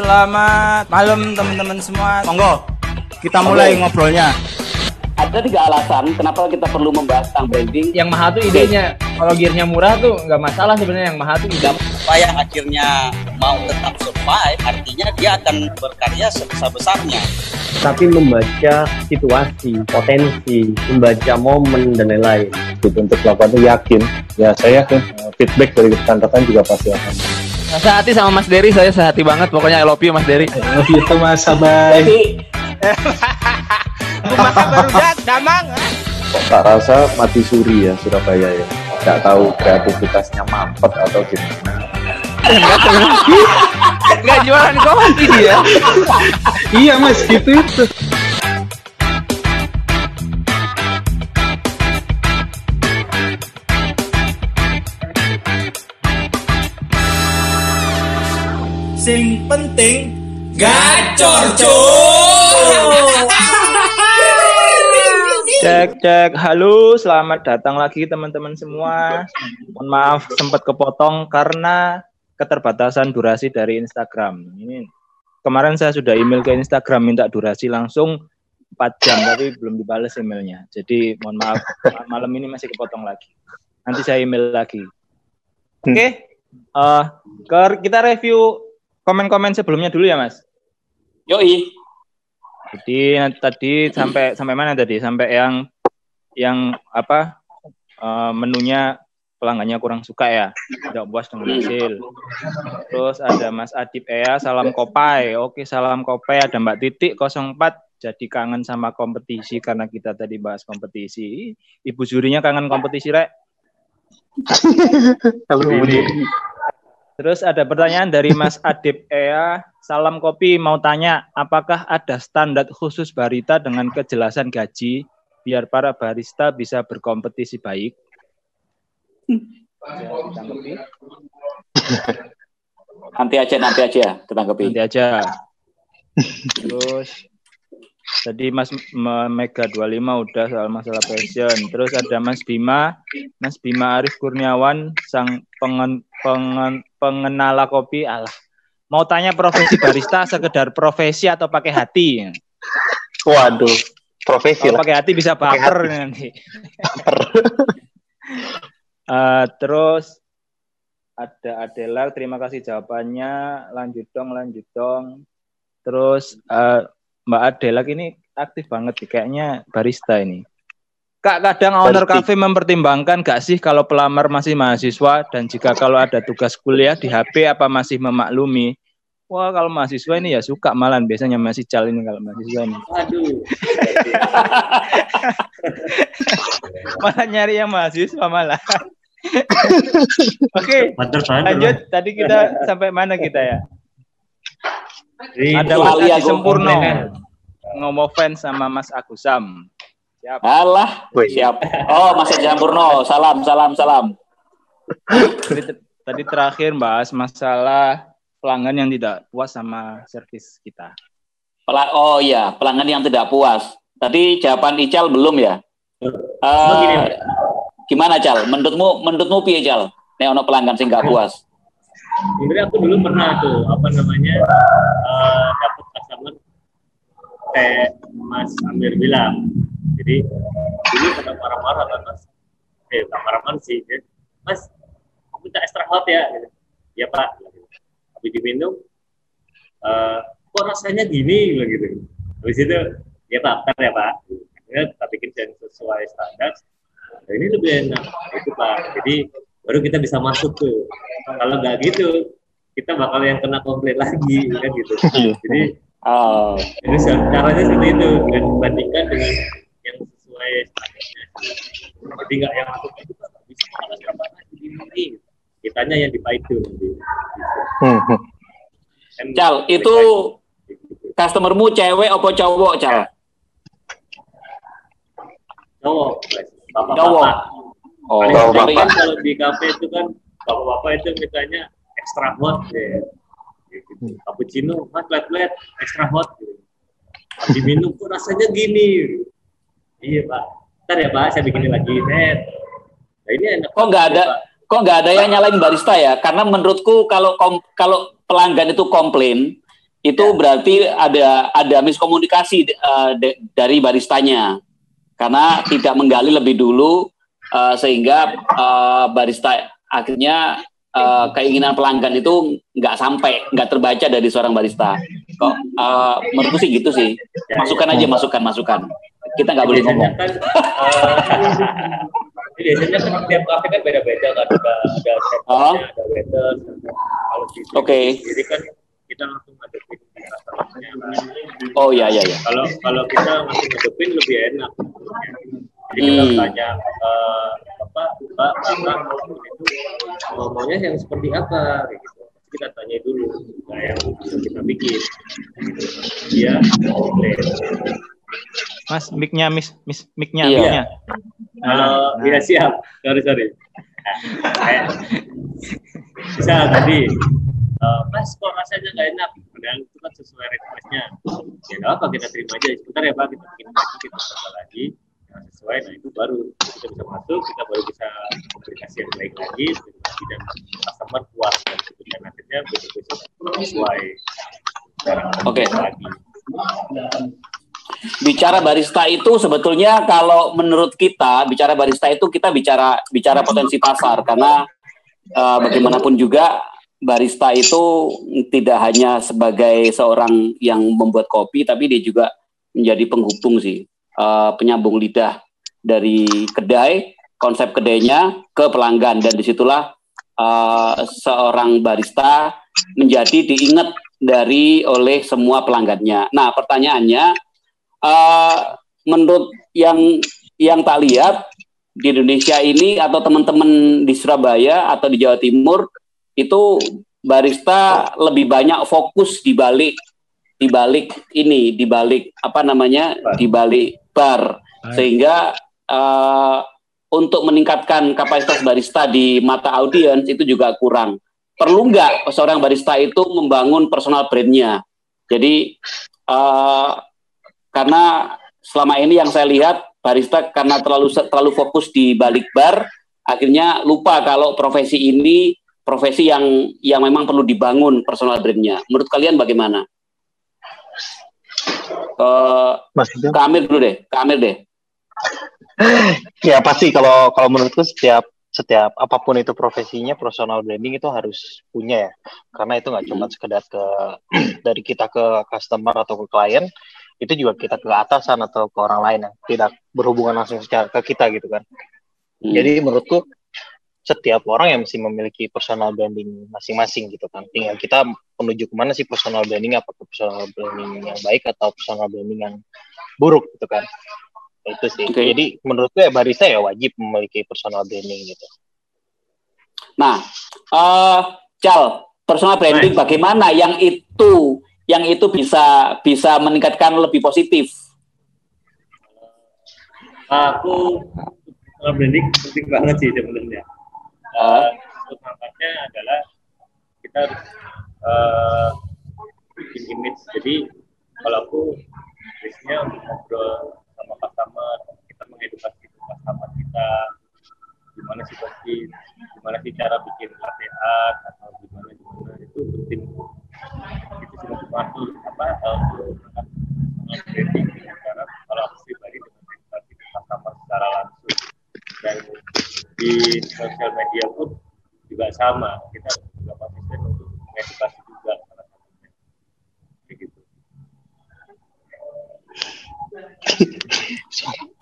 selamat malam teman-teman semua. Monggo, kita mulai Oke. ngobrolnya. Ada tiga alasan kenapa kita perlu membahas tentang branding. yang mahal tuh idenya kalau gearnya murah tuh nggak masalah sebenarnya yang mahal tuh ide supaya akhirnya mau tetap survive artinya dia akan berkarya sebesar-besarnya tapi membaca situasi, potensi, membaca momen dan lain-lain. gitu untuk melakukan itu yakin ya saya yakin eh, feedback dari rekan-rekan juga pasti akan sehati sama Mas Dery saya sehati banget. Pokoknya I love you Mas Dery itu mas. Sabai Jadi Maka baru dat, damang. tak rasa mati suri ya Surabaya ya? Nggak tahu kreativitasnya mampet atau gimana. Nggak jualan kopi dia iya mas. Gitu itu Sing penting gacor cuy. cek cek. Halo selamat datang lagi teman-teman semua. Mohon maaf sempat kepotong karena keterbatasan durasi dari Instagram. Ini kemarin saya sudah email ke Instagram minta durasi langsung 4 jam tapi belum dibalas emailnya. Jadi mohon maaf malam ini masih kepotong lagi. Nanti saya email lagi. Oke eh, ke- kita review komen-komen sebelumnya dulu ya mas yoi jadi nanti tadi sampai sampai mana tadi? Sampai yang yang apa eh, menunya pelanggannya kurang suka ya, tidak puas dengan hasil. Terus ada Mas Adib Ea, salam kopai. Oke, salam kopai. Ada Mbak Titik 04 jadi kangen sama kompetisi karena kita tadi bahas kompetisi. Ibu jurinya kangen kompetisi, Rek. Terus ada pertanyaan dari Mas Adib Ea, salam kopi mau tanya, apakah ada standar khusus barista dengan kejelasan gaji biar para barista bisa berkompetisi baik? Ditanggapi? nanti aja nanti aja ketangkepi. Nanti aja. Terus tadi Mas Me- Mega 25 udah soal masalah passion. Terus ada Mas Bima, Mas Bima Arif Kurniawan sang pengen, pengen, pengenala kopi. Alah. Mau tanya profesi barista sekedar profesi atau pakai hati? Waduh, profesi Kalau pakai hati bisa baper nanti. Eh, terus ada Adela, terima kasih jawabannya. Lanjut dong, lanjut dong. Terus eh, Mbak Adela ini aktif banget kayaknya barista ini. Kak, kadang owner cafe mempertimbangkan gak sih kalau pelamar masih mahasiswa dan jika kalau ada tugas kuliah di HP apa masih memaklumi? Wah, kalau mahasiswa ini ya suka malan biasanya masih cal ini kalau mahasiswa ini. Waduh. malah nyari yang mahasiswa malah. Oke, lanjut. Tadi kita sampai mana kita ya? Ada Itu Mas Ali Adi Agung Sempurno Komplen. ngomong fans sama Mas Agusam. Siap. Alah, siap. Oh, Mas Edi Sampurno, salam, salam, salam. Tadi, tadi terakhir bahas masalah pelanggan yang tidak puas sama servis kita. Pela- oh iya, pelanggan yang tidak puas. Tadi jawaban Ical belum ya? Eh, gimana Cal? Menurutmu, menurutmu piye Cal? Nek ono pelanggan sing nggak puas. Sebenarnya aku dulu pernah tuh apa namanya eh, dapat customer kayak Mas Amir bilang. Jadi dulu pada marah-marah kan Mas. Eh, tak marah-marah sih. ya. Mas, aku minta extra hot ya. Gitu. Ya Pak. Habis diminum, eh, kok rasanya gini bilang gitu. Habis itu, ya Pak, bentar ya Pak. Akhirnya kita bikin yang sesuai standar. Nah, ini lebih enak. Itu Pak. Jadi baru kita bisa masuk tuh. Kalau nggak gitu, kita bakal yang kena komplain lagi kan gitu. Jadi Oh, jadi caranya seperti itu dibandingkan dengan yang sesuai standarnya. Jadi nggak yang masuk itu nggak bisa malah berapa lagi ini. Kitanya yang dipakai itu nanti. Kan Cal, itu customermu cewek apa cowok Cal? cowok, bapak-bapak. Cowok. Oh, sering kan kan kalau di kafe itu kan bapak-bapak itu mintanya extra hot ya. Gitu. Cappuccino, mas flat-flat, extra hot. Gitu. Habis diminum kok rasanya gini. Iya pak. Ntar ya pak, saya bikinin lagi. Net. Nah ini enak. kok nggak ada kok nggak ada yang nyalain barista ya? Karena menurutku kalau kom- kalau pelanggan itu komplain itu berarti ada ada miskomunikasi uh, de- dari baristanya karena tidak menggali lebih dulu uh, sehingga uh, barista akhirnya uh, keinginan pelanggan itu nggak sampai nggak terbaca dari seorang barista kok uh, menurutku sih gitu sih masukkan aja masukan masukan kita nggak boleh ngomong kan eh, biasanya kan tiap kafe kan beda-beda kan ada ada Oh. ada waiter kalau di Oke. jadi kan kita langsung ngadepin oh ya ya ya kalau kalau kita langsung ngadepin lebih enak jadi kita Hmm. tanya eh, apa mbak kakak itu maunya yang seperti apa gitu kita tanya dulu nah yang bisa kita bikin gitu. dia komplain Mas, mic-nya, Miss, Miss, mic-nya, Iya. mic-nya. Kalau Nah, ya siap, sorry sorry. Nah, kayak bisa tadi, eh, Mas kok rasanya nggak enak, padahal itu kan sesuai requestnya. Ya nggak apa kita terima aja. Sebentar ya Pak, kita bikin lagi, kita coba lagi, yang sesuai. Nah itu baru kita bisa masuk, kita baru bisa komunikasi yang baik lagi, komunikasi dan customer puas dan kemudian akhirnya besok-besok sesuai. Oke. lagi. Bicara barista itu sebetulnya kalau menurut kita bicara barista itu kita bicara bicara potensi pasar karena eh, bagaimanapun juga barista itu tidak hanya sebagai seorang yang membuat kopi tapi dia juga menjadi penghubung sih eh, penyambung lidah dari kedai konsep kedainya ke pelanggan dan di situlah eh, seorang barista menjadi diingat dari oleh semua pelanggannya. Nah pertanyaannya eh, menurut yang yang tak lihat di Indonesia ini atau teman-teman di Surabaya atau di Jawa Timur itu barista lebih banyak fokus di balik di balik ini di balik apa namanya di balik bar. Sehingga eh, untuk meningkatkan kapasitas barista di mata audiens itu juga kurang. Perlu nggak seorang barista itu membangun personal brandnya? Jadi eh, karena selama ini yang saya lihat barista karena terlalu terlalu fokus di balik bar akhirnya lupa kalau profesi ini profesi yang yang memang perlu dibangun personal brandnya. Menurut kalian bagaimana? Eh, Maksudnya? Kak Amir dulu deh Kak Amir deh. Ya pasti kalau kalau menurutku setiap setiap apa pun itu profesinya personal branding itu harus punya ya. Karena itu nggak cuma sekedar ke dari kita ke customer atau ke klien itu juga kita ke atasan atau ke orang lain yang tidak berhubungan langsung secara ke kita gitu kan. Hmm. jadi menurutku setiap orang yang mesti memiliki personal branding masing-masing gitu kan. Tinggal kita menuju ke mana sih personal branding apakah personal branding yang baik atau personal branding yang buruk gitu kan. Itu sih. Oke. jadi menurutku ya barista ya wajib memiliki personal branding gitu. Nah, eh Cal, personal branding bagaimana? Yang itu yang itu bisa bisa meningkatkan lebih positif? Aku branding penting banget sih sebenarnya. Uh, mangkatnya adalah kita harus uh, bikin image. Jadi kalau aku biasanya untuk ngobrol sama customer, kita mengedukasi customer kita gimana sih pasti gimana sih cara bikin latte art atau gimana gimana itu penting itu cuma waktu apa uh, branding kalau aku pribadi dengan edukasi customer secara langsung. Dan di sosial media pun juga sama. Kita juga konsisten untuk mengedukasi juga para customer. Kayak gitu.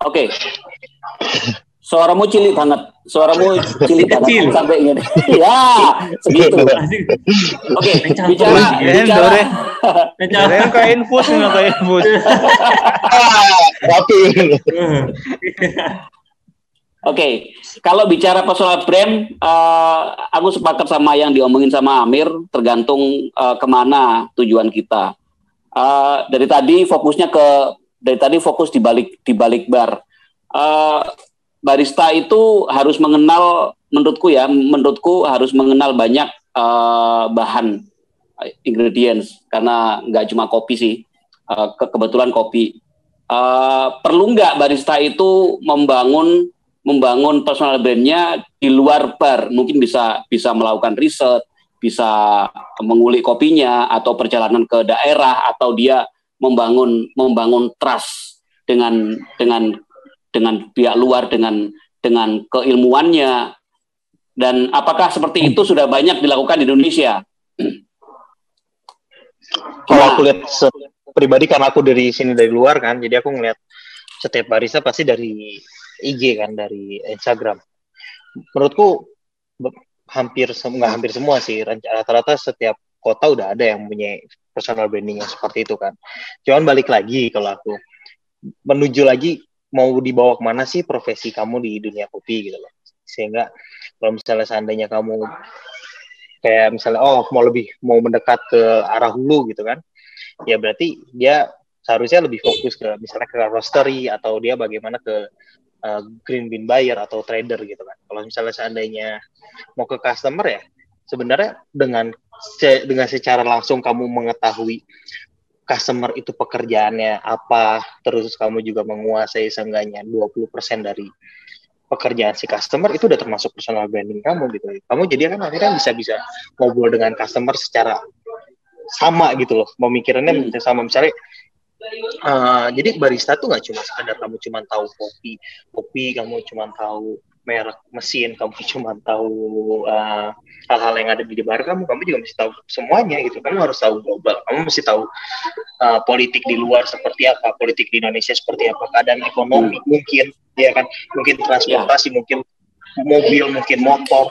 Oke. Suaramu cilik banget. Suaramu cilik banget Kecil. sampai gini. ya, segitu. Oke, bicara Keren, bicara Dore. Keren kayak infus nggak kayak infus. tapi Oke, kalau bicara personal brand, eh, aku sepakat sama yang diomongin sama Amir, tergantung eh, ke mana tujuan kita. Eh, dari tadi fokusnya ke, dari tadi fokus di balik di balik bar. Eh, barista itu harus mengenal, menurutku ya, menurutku harus mengenal banyak eh, bahan eh, ingredients karena nggak cuma kopi sih, ke- kebetulan kopi. Eh, perlu nggak barista itu membangun membangun personal brandnya di luar bar mungkin bisa bisa melakukan riset bisa mengulik kopinya atau perjalanan ke daerah atau dia membangun membangun trust dengan dengan dengan pihak luar dengan dengan keilmuannya dan apakah seperti itu sudah banyak dilakukan di Indonesia? Kalau aku lihat pribadi karena aku dari sini dari luar kan, jadi aku ngeliat setiap barista pasti dari IG kan, dari Instagram. Menurutku hampir nggak hampir semua sih, rata-rata setiap kota udah ada yang punya personal branding yang seperti itu kan. Cuman balik lagi kalau aku menuju lagi mau dibawa ke mana sih profesi kamu di dunia kopi gitu loh. Sehingga kalau misalnya seandainya kamu kayak misalnya oh mau lebih mau mendekat ke arah hulu gitu kan ya berarti dia seharusnya lebih fokus ke misalnya ke roastery atau dia bagaimana ke uh, green bean buyer atau trader gitu kan kalau misalnya seandainya mau ke customer ya sebenarnya dengan dengan secara langsung kamu mengetahui customer itu pekerjaannya apa terus kamu juga menguasai seenggaknya 20% dari pekerjaan si customer itu udah termasuk personal branding kamu gitu. Kamu jadi kan akhirnya bisa bisa ngobrol dengan customer secara sama gitu loh. Pemikirannya hmm. sama misalnya uh, jadi barista tuh nggak cuma sekedar kamu cuma tahu kopi, kopi kamu cuma tahu merek mesin, kamu cuma tahu uh, hal-hal yang ada di bar kamu, kamu juga mesti tahu semuanya gitu. Kamu harus tahu global, kamu mesti tahu uh, politik di luar seperti apa, politik di Indonesia seperti apa, keadaan ekonomi mungkin, ya kan, mungkin transportasi, mungkin mobil, mungkin motor,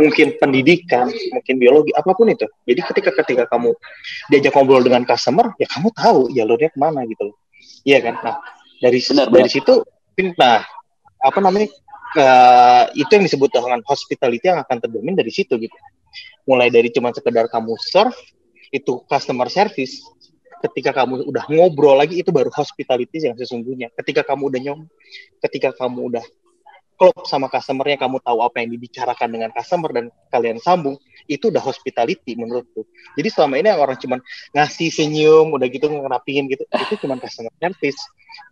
mungkin pendidikan, mungkin biologi, apa pun itu. Jadi ketika ketika kamu diajak ngobrol dengan customer, ya kamu tahu jalurnya ke mana gitu loh. Iya kan? Nah dari Benar, dari benar. situ, nah apa namanya uh, itu yang disebut dengan hospitality yang akan terdomin dari situ gitu. Mulai dari cuma sekedar kamu serve itu customer service. Ketika kamu udah ngobrol lagi itu baru hospitality yang sesungguhnya. Ketika kamu udah nyom, ketika kamu udah klop sama customernya, kamu tahu apa yang dibicarakan dengan customer dan kalian sambung, itu udah hospitality menurutku. Jadi selama ini orang cuma ngasih senyum, udah gitu ngerapihin gitu, itu cuma customer service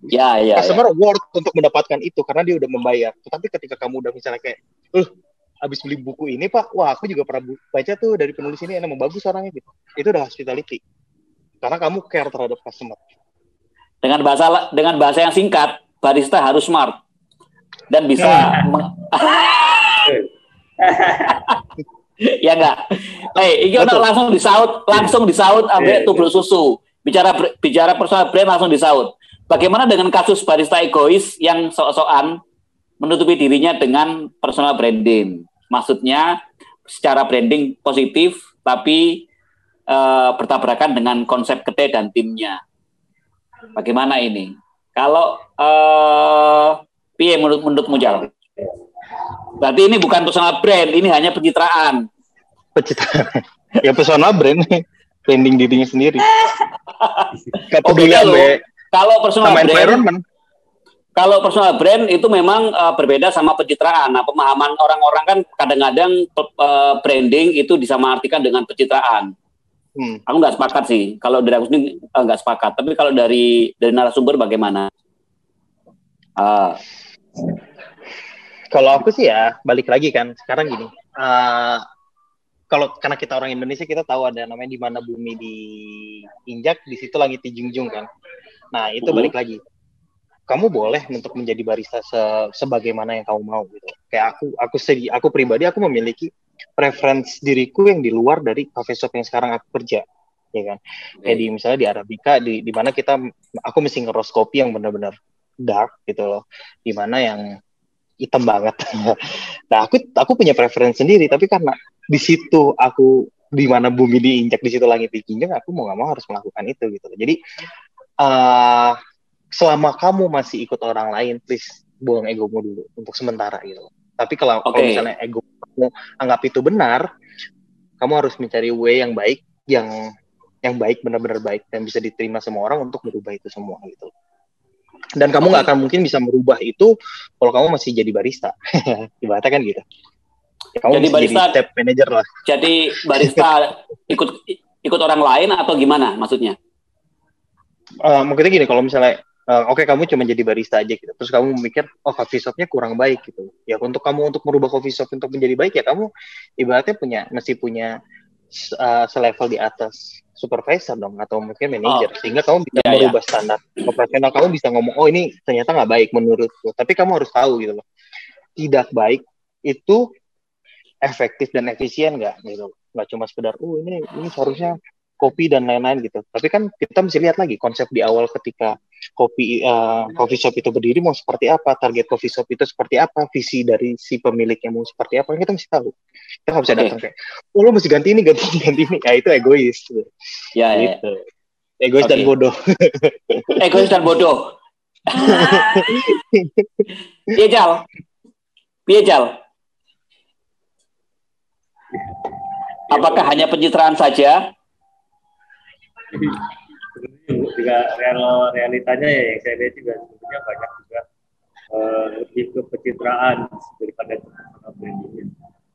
Ya, ya, ya. customer worth untuk mendapatkan itu karena dia udah membayar. Tetapi ketika kamu udah misalnya kayak, eh, habis beli buku ini pak, wah aku juga pernah baca tuh dari penulis ini emang bagus orangnya gitu. Itu udah hospitality. Karena kamu care terhadap customer. Dengan bahasa dengan bahasa yang singkat, barista harus smart dan bisa meng- ya enggak. Iki ono Betul. langsung disaut, langsung disaut ambek Iya, tubruk susu. Bicara bicara personal brand langsung disaut. Bagaimana dengan kasus barista egois yang sok-sokan menutupi dirinya dengan personal branding? Maksudnya secara branding positif tapi eh, bertabrakan dengan konsep kedai dan timnya. Bagaimana ini? Kalau eh piye menurut menurutmu Jal? Berarti ini bukan personal brand, ini hanya pencitraan. Pencitraan. ya personal brand branding dirinya sendiri. Gak Oh, beda loh. Kalau personal sama brand, kalau personal brand itu memang eh, berbeda sama pencitraan. Nah, pemahaman orang-orang kan kadang-kadang eh, branding itu disamaratikan dengan pencitraan. Hmm. Aku nggak sepakat sih. Kalau dari aku sendiri eh, nggak sepakat. Tapi kalau dari dari narasumber bagaimana? Ah, Kalau aku sih ya balik lagi kan sekarang gini. eh, kalau karena kita orang Indonesia kita tahu ada namanya di mana bumi diinjak di situ langit dijunjung kan. Nah itu Mhm. balik lagi. Kamu boleh untuk menjadi barista se- sebagaimana yang kamu mau gitu. Kayak aku aku segi aku pribadi aku memiliki preference diriku yang di luar dari cafe shop yang sekarang aku kerja ya kan kayak di misalnya di Arabica di di mana kita aku mesti ngeros kopi yang benar-benar dark gitu loh di mana yang hitam banget. Nah aku aku punya preference sendiri tapi karena di situ aku di mana bumi diinjak di situ langit dikinjak aku mau nggak mau harus melakukan itu gitu jadi eh selama kamu masih ikut orang lain please buang egomu dulu untuk sementara gitu tapi kalau kalau Oke. misalnya ego kamu anggap itu benar kamu harus mencari way yang baik yang yang baik benar-benar baik dan bisa diterima semua orang untuk merubah itu semua gitu dan kamu nggak akan mungkin bisa merubah itu kalau kamu masih jadi barista. Ibaratnya kan gitu. Ya, kamu Jadi mesti jadi barista- step manager lah. Jadi barista ikut ikut orang lain atau gimana maksudnya? Eh, mungkin gini kalau misalnya eh, oke kamu cuma jadi barista aja gitu. Terus kamu mikir oh coffee shopnya kurang baik gitu. Ya untuk kamu untuk merubah coffee shop untuk menjadi baik ya kamu ibaratnya punya mesti punya uh, selevel di atas supervisor dong atau mungkin manajer sehingga kamu bisa Ya, ya. merubah standar operasional kamu bisa ngomong oh ini ternyata nggak baik menurutku. Tapi kamu harus tahu gitu loh tidak baik itu efektif dan efisien nggak? Gitu. Nggak cuma sekedar oh ini ini seharusnya kopi dan lain-lain gitu tapi kan kita mesti lihat lagi konsep di awal ketika kopi uh, coffee shop itu berdiri mau seperti apa target coffee shop itu seperti apa visi dari si pemiliknya mau seperti apa kita mesti tahu kita nggak bisa Oke. datang kayak oh lo mesti ganti ini ganti ini ganti ini ya itu egois. Ya, ya, ya. gitu egois dan Oke. bodoh Egois dan bodoh. Piye Jal? Piye Jal? Apakah hanya pencitraan saja? Sebenarnya juga real realitanya ya yang saya lihat juga sebenarnya banyak juga eh, lebih ke pencitraan daripada personal brandingnya.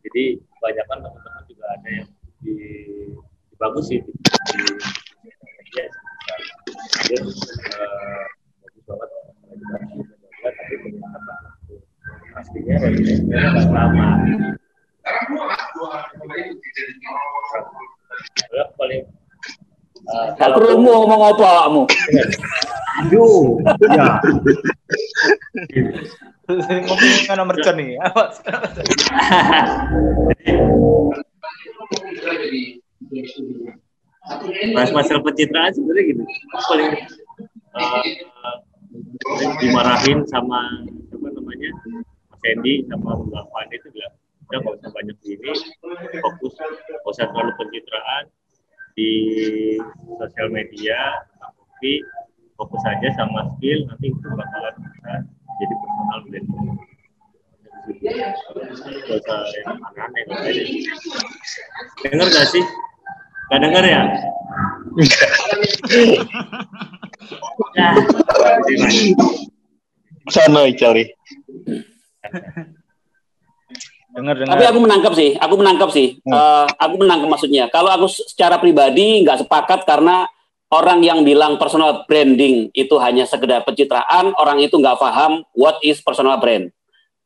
Jadi kebanyakan teman-teman juga ada yang di, bagus sih di, di eh, tapi. Soalnya paling eh, Gak kerungu ngomong apa kamu? Aduh, ya. Ngomongin nomor John nih. Apa? Mas masalah pencitraan sebenarnya gitu. Aku paling eh, paling dimarahin sama apa namanya Mas Hendy sama Bang Fandi itu bilang udah nggak usah banyak ini fokus nggak usah terlalu pencitraan di sosial media tapi fokus aja sama skill nanti itu bakalan bisa jadi personal branding Gak usah yang aneh-aneh nggak usah deh. Dengar gak sih? Gak denger ya? Nah, sana cari Dengar dengar. Tapi aku menangkap sih, aku menangkap sih. Eh, aku menangkap maksudnya. Kalau aku secara pribadi nggak sepakat karena orang yang bilang personal branding itu hanya sekedar pencitraan, orang itu nggak paham what is personal brand.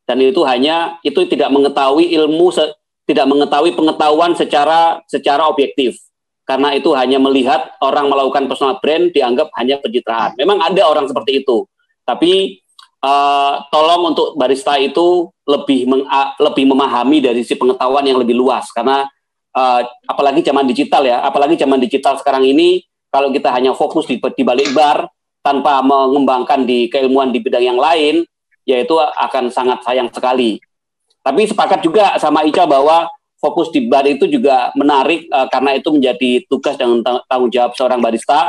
Dan itu hanya itu tidak mengetahui ilmu, se- tidak mengetahui pengetahuan secara secara objektif. Karena itu hanya melihat orang melakukan personal brand dianggap hanya pencitraan. Memang ada orang seperti itu. Tapi eh, tolong untuk barista itu lebih meng- a- lebih memahami dari si pengetahuan yang lebih luas karena eh, apalagi zaman digital ya, apalagi zaman digital sekarang ini kalau kita hanya fokus di, di balik bar tanpa mengembangkan di keilmuan di bidang yang lain, yaitu akan sangat sayang sekali. Tapi sepakat juga sama Ica bahwa fokus di bar itu juga menarik eh, karena itu menjadi tugas dan tang- tanggung jawab seorang barista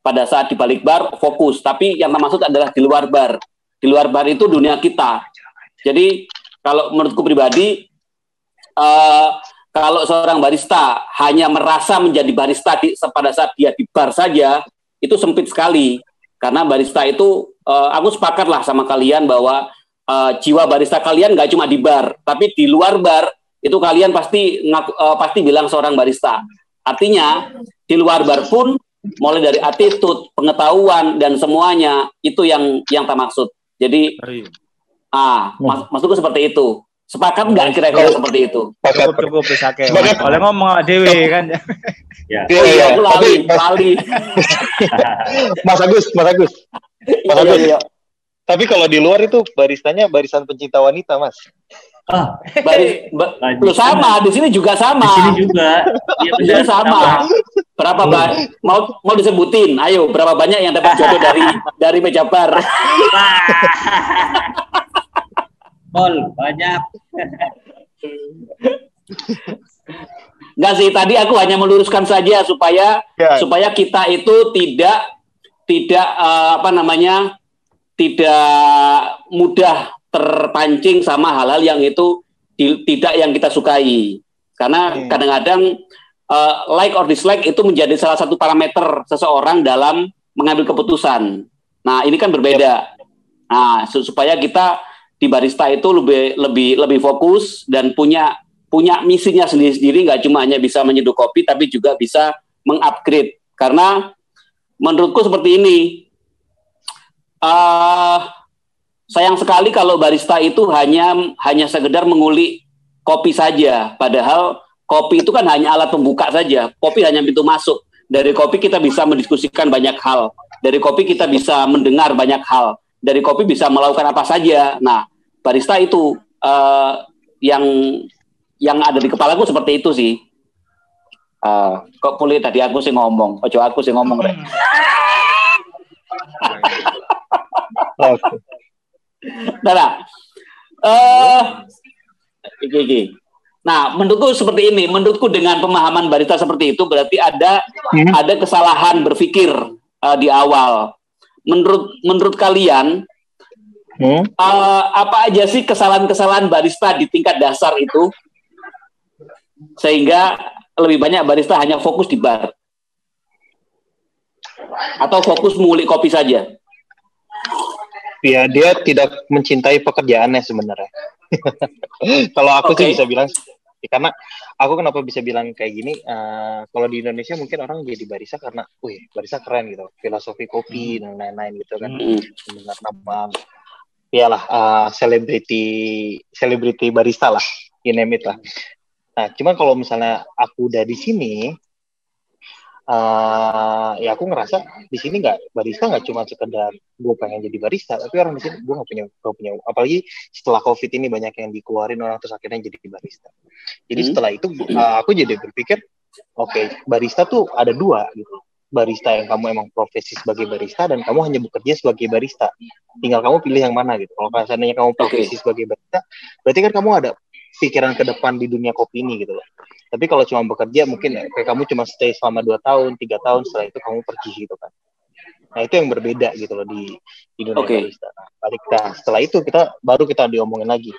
pada saat di balik bar fokus. Tapi yang termaksud adalah di luar bar. Di luar bar itu dunia kita. Jadi kalau menurutku pribadi, eh, kalau seorang barista hanya merasa menjadi barista di, pada saat dia di bar saja, itu sempit sekali. Karena barista itu, eh, aku sepakat lah sama kalian bahwa eh, jiwa barista kalian nggak cuma di bar, tapi di luar bar itu kalian pasti ngaku, eh, pasti bilang seorang barista. Artinya di luar bar pun mulai dari attitude, pengetahuan dan semuanya itu yang yang tak maksud. Jadi ah mas, maksudku seperti itu. Sepakat nggak kira-kira seperti itu? Cukup cukup bisa Oleh ngomong Dewi kan. ya. Iya, Oh iya, iya. aku Tapi lali, Mas, lali. Mas Agus, Mas Agus. Mas Iya, Agus. iya. Tapi kalau di luar itu baristanya barisan pencinta wanita, Mas. Ah, ba- lu sama, di sini juga di sama. sini juga. Iya Di sini sama. Berapa ba- mau mau disebutin? Ayo, berapa banyak yang dapat jodoh dari dari meja bar? Mall banyak. Enggak sih, tadi aku hanya meluruskan saja supaya Ya. supaya kita itu tidak tidak eh, apa namanya tidak mudah terpancing sama hal-hal yang itu di- tidak yang kita sukai karena kadang-kadang eh, like or dislike itu menjadi salah satu parameter seseorang dalam mengambil keputusan. Nah ini kan berbeda. Nah su- supaya kita di barista itu lebih lebih lebih fokus dan punya punya misinya sendiri-sendiri nggak cuma hanya bisa menyeduh kopi tapi juga bisa mengupgrade karena menurutku seperti ini uh, sayang sekali kalau barista itu hanya hanya sekedar mengulik kopi saja, padahal kopi itu kan hanya alat pembuka saja. Kopi hanya pintu masuk. Dari kopi kita bisa mendiskusikan banyak hal. Dari kopi kita bisa mendengar banyak hal. Dari kopi bisa melakukan apa saja. Nah, barista itu uh, yang yang ada di kepalaku seperti itu sih. Uh, kok boleh tadi aku sih ngomong, ojo aku sih ngomong rek. Oke. Nah, nah. Uh, iki, iki. Nah, menurutku seperti ini. Menurutku dengan pemahaman barista seperti itu berarti ada hmm. ada kesalahan berpikir uh, di awal. Menurut menurut kalian hmm. uh, apa aja sih kesalahan-kesalahan barista di tingkat dasar itu sehingga lebih banyak barista hanya fokus di bar atau fokus mengulik kopi saja? Ya, dia tidak mencintai pekerjaannya sebenarnya. kalau aku okay. sih bisa bilang karena aku kenapa bisa bilang kayak gini uh, kalau di Indonesia mungkin orang jadi barista karena wih barista keren gitu filosofi kopi hmm. dan lain-lain gitu kan hmm. mendengar nama iyalah uh, selebriti selebriti barista lah you name it lah nah cuman kalau misalnya aku udah di sini uh, ya aku ngerasa di sini nggak barista nggak cuma sekedar gue pengen jadi barista tapi orang di sini gue nggak punya gak punya apalagi setelah covid ini banyak yang dikeluarin orang terus akhirnya jadi barista jadi hmm. setelah itu uh, aku jadi berpikir oke okay, barista tuh ada dua gitu barista yang kamu emang profesi sebagai barista dan kamu hanya bekerja sebagai barista tinggal kamu pilih yang mana gitu kalau seandainya kamu profesi okay. sebagai barista berarti kan kamu ada pikiran ke depan di dunia kopi ini gitu loh. Tapi kalau cuma bekerja mungkin kayak kamu cuma stay selama dua tahun tiga tahun setelah itu kamu pergi gitu kan. Nah itu yang berbeda gitu loh di di dunia okay. barista. Nah, balik kita setelah itu kita baru kita diomongin lagi.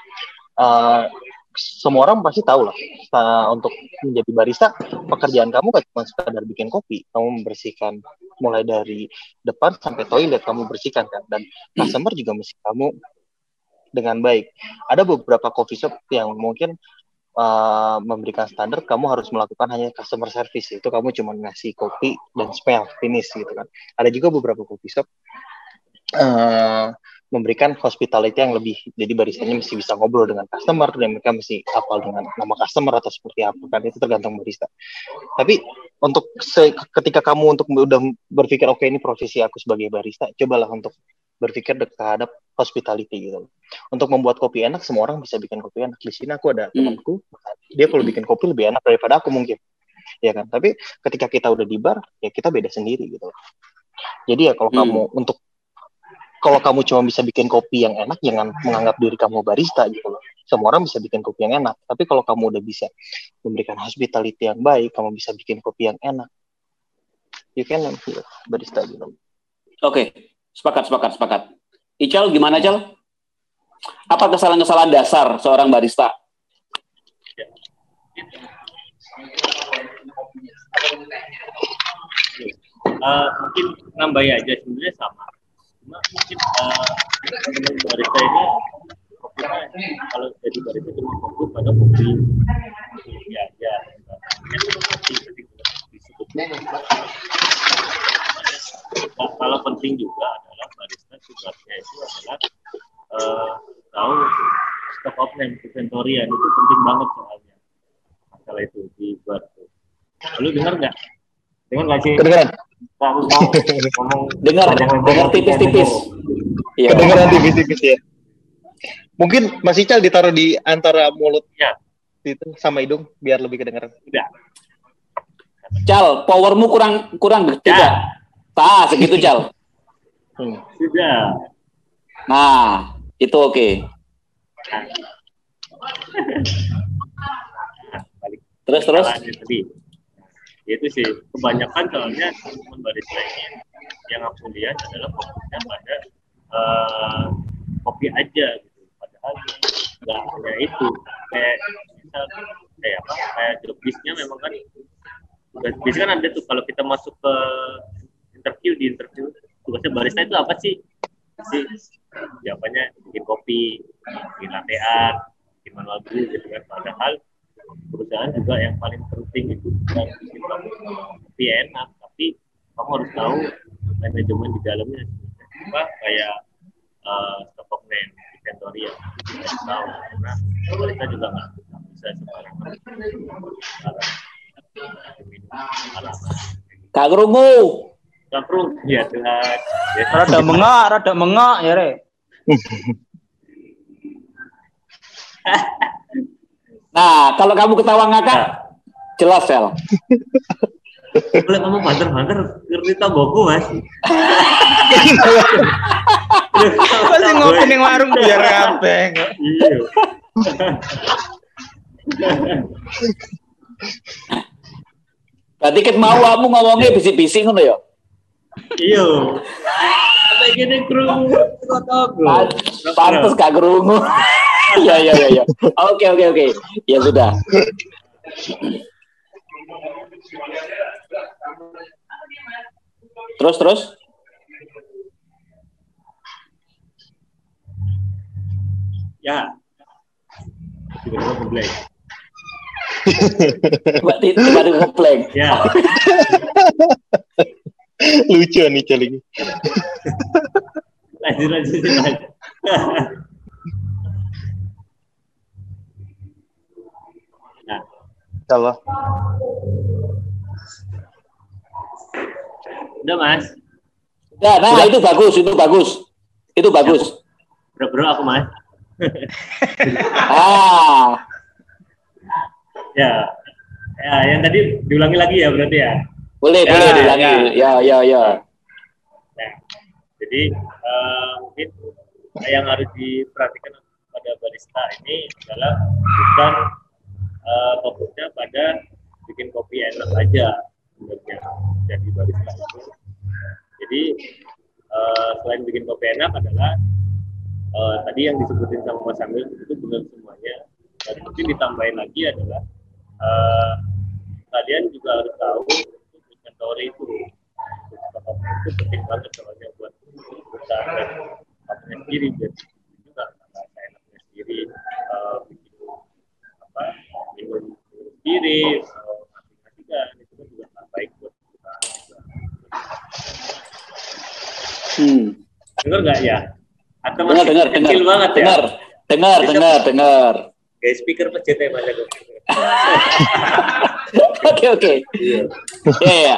Uh, semua orang pasti tahu lah uh, untuk menjadi barista pekerjaan kamu kan cuma sekadar bikin kopi. Kamu membersihkan mulai dari depan sampai toilet kamu bersihkan kan. Dan customer juga mesti kamu dengan baik. Ada beberapa coffee shop yang mungkin uh, memberikan standar kamu harus melakukan hanya customer service. Itu kamu cuma ngasih kopi dan smell finish gitu kan. Ada juga beberapa coffee shop uh, memberikan hospitality yang lebih jadi baristanya mesti bisa ngobrol dengan customer dan mereka mesti hafal dengan nama customer atau seperti apa kan. Itu tergantung barista. Tapi untuk ketika kamu untuk udah berpikir oke okay, ini profesi aku sebagai barista cobalah untuk berpikir terhadap hospitality gitu. Untuk membuat kopi enak, semua orang bisa bikin kopi enak. Di sini aku ada hmm. temanku, dia kalau bikin kopi lebih enak daripada aku mungkin, ya kan. Tapi ketika kita udah di bar, ya kita beda sendiri gitu. Jadi ya kalau hmm. kamu untuk kalau kamu cuma bisa bikin kopi yang enak, jangan menganggap diri kamu barista gitu loh. Semua orang bisa bikin kopi yang enak, tapi kalau kamu udah bisa memberikan hospitality yang baik, kamu bisa bikin kopi yang enak, you can barista gitu. Oke, okay. Sepakat, sepakat, sepakat. Ical, gimana, Ical? Apa kesalahan-kesalahan dasar seorang barista? Uh, mungkin nambah aja sebenarnya sama. Cuma mungkin uh, barista ini fokusnya kalau jadi barista cuma fokus pada kopi kopi aja. Kopi, nah, kalau penting juga adalah barista tugasnya itu adalah uh, tahu stock of name inventorian itu penting banget soalnya. Masalah itu di bar lalu dengar nggak? Dengar nggak sih? Kedengeran? Mau ngomong dengar. Dengar tipis-tipis iya. Kedengeran tipis-tipis ya. Mungkin Mas Ical ditaruh di antara mulut ya. itu sama hidung biar lebih kedengeran. Udah. Cal, powermu kurang kurang gede ya. Ah, segitu Cal. Hmm. Sudah. Nah, itu oke. Okay. terus terus. Tadi. Itu sih kebanyakan soalnya teman barista ini yang aku lihat adalah fokusnya pada uh, kopi aja gitu. Padahal nggak hanya itu. Kayak misal kayak apa? Kayak job memang kan biasanya kan ada tuh kalau kita masuk ke interview di interview tugasnya barista itu apa sih? Sih jawabannya bikin kopi bikin lattean bikin manual brew gitu kan. Padahal perusahaan juga yang paling penting itu bukan bikin kamu kopi enak tapi kamu harus tahu manajemen di dalamnya. Apa kayak uh, top of name inventory yang kita tahu. Karena kita juga nggak bisa sembarangan. Alamat Kak. Kak Krung, ya jelas. Ya, Rada mengak, rada mengak ya, Re. Nah, kalau kamu ketawa ngakak, jelas Sel. boleh kamu banter-banter ngerti boku mas Masih ngopi ning warung biar kabeh. iya Berarti ket mau kamu ngomongnya bisik-bisik ngono ya. Iya kayak gini Pan- Pantes Kak Krungu. Iya, iya, iya, iya. Oke, oke, oke. Ya sudah. Terus, terus. ya tiba-tiba ngeblank tiba-tiba ngeblank. ya Lucu nih Celing. lanjut lanjut lanjut. Nah Kalau udah mas? Ya, nah itu bagus, itu bagus. Itu bagus. bro bro aku mas. Ah, ya. Ya yang tadi diulangi lagi ya berarti ya boleh, Ya, boleh diulangi. Ya, ya, ya. Nah, jadi eh, mungkin yang harus diperhatikan pada barista ini adalah bukan eh, fokusnya pada bikin kopi enak aja sebenarnya jadi barista itu. Jadi eh, selain bikin kopi enak adalah eh, tadi yang disebutin sama Mas Amil itu benar semuanya. Dan mungkin ditambahin lagi adalah eh, kalian juga harus tahu inventory itu itu penting banget soalnya buat perusahaan dan sendiri biar juga rasa enaknya sendiri eh, bikin apa minum sendiri atau itu kan juga nggak baik buat. Hmm. Dengar nggak ya? Atau Dengar, masih dengar, dengar. kecil banget ya? Dengar, dengar, dengar, dengar. Kayak speaker ya Mas Agus. Oke, oke. Ya, ya.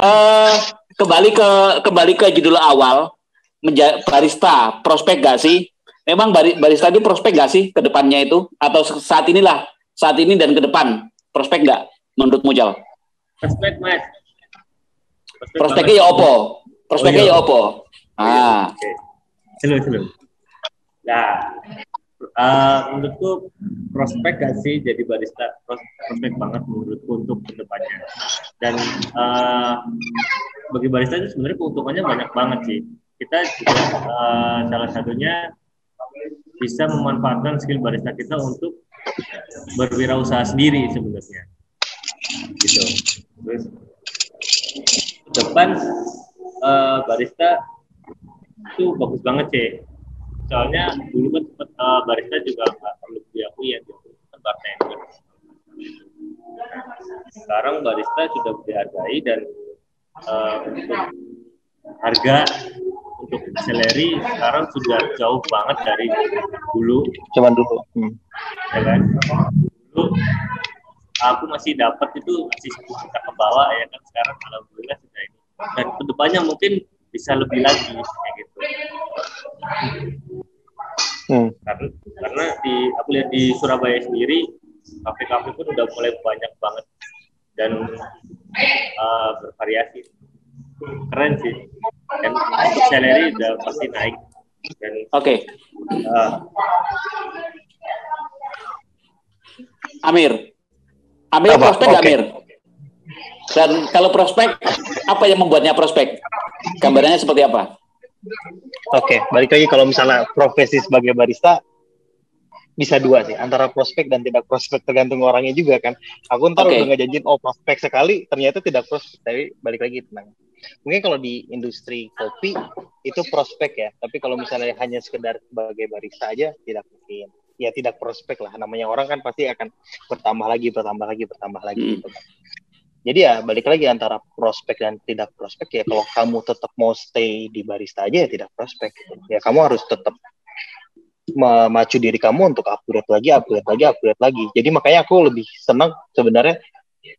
Eh, kembali ke kembali ke judul awal menja- barista prospek gak sih? Memang bari- barista itu prospek gak sih ke depannya itu atau saat inilah saat ini dan ke depan prospek gak menurut Mujal? Prospek Mas. Prospek Prospeknya ya opo? Prospeknya Oh, iya. ya opo? Ah, Oke. Nah, eh, menurutku prospek gak sih jadi barista? Pros- Prospek banget menurutku untuk ke depannya. Dan eh, bagi barista itu sebenarnya keuntungannya banyak banget sih. Kita juga eh, salah satunya bisa memanfaatkan skill barista kita untuk berwirausaha sendiri sebenarnya. Gitu. Terus depan eh, barista itu bagus banget sih. Soalnya dulu kan sempet, eh, barista juga nggak perlu diakui ya, dia kan bartender. Sekarang barista sudah dihargai dan untuk harga untuk salary sekarang sudah jauh banget dari dulu cuman dulu. Hmm. ya kan dulu aku masih dapat itu masih 10 juta ke bawah ya kan sekarang alhamdulillah sudah ini dan ke depannya mungkin bisa lebih lagi kayak gitu Hmm. karena karena di aku lihat di Surabaya sendiri kafe-kafe pun udah mulai banyak banget dan uh, bervariasi keren sih dan untuk salary udah pasti naik dan oke. uh, Amir. Amir Apa? prospek nggak Oke. Amir? Dan kalau prospek, apa yang membuatnya prospek? Gambarannya seperti apa? Oke, balik lagi kalau misalnya profesi sebagai barista bisa dua sih, antara prospek dan tidak prospek tergantung orangnya juga kan. Aku ntar Oke. udah ngejanjin oh prospek sekali, ternyata tidak prospek. Tapi balik lagi tenang. Mungkin kalau di industri kopi itu prospek ya, tapi kalau misalnya hanya sekedar sebagai barista aja tidak mungkin. Ya tidak prospek lah, namanya orang kan pasti akan bertambah lagi, bertambah lagi, bertambah lagi Hmm. gitu kan. Jadi ya balik lagi antara prospek dan tidak prospek ya kalau kamu tetap mau stay di barista aja ya tidak prospek. Ya kamu harus tetap memacu diri kamu untuk upgrade lagi, upgrade lagi, upgrade lagi. Jadi makanya aku lebih senang sebenarnya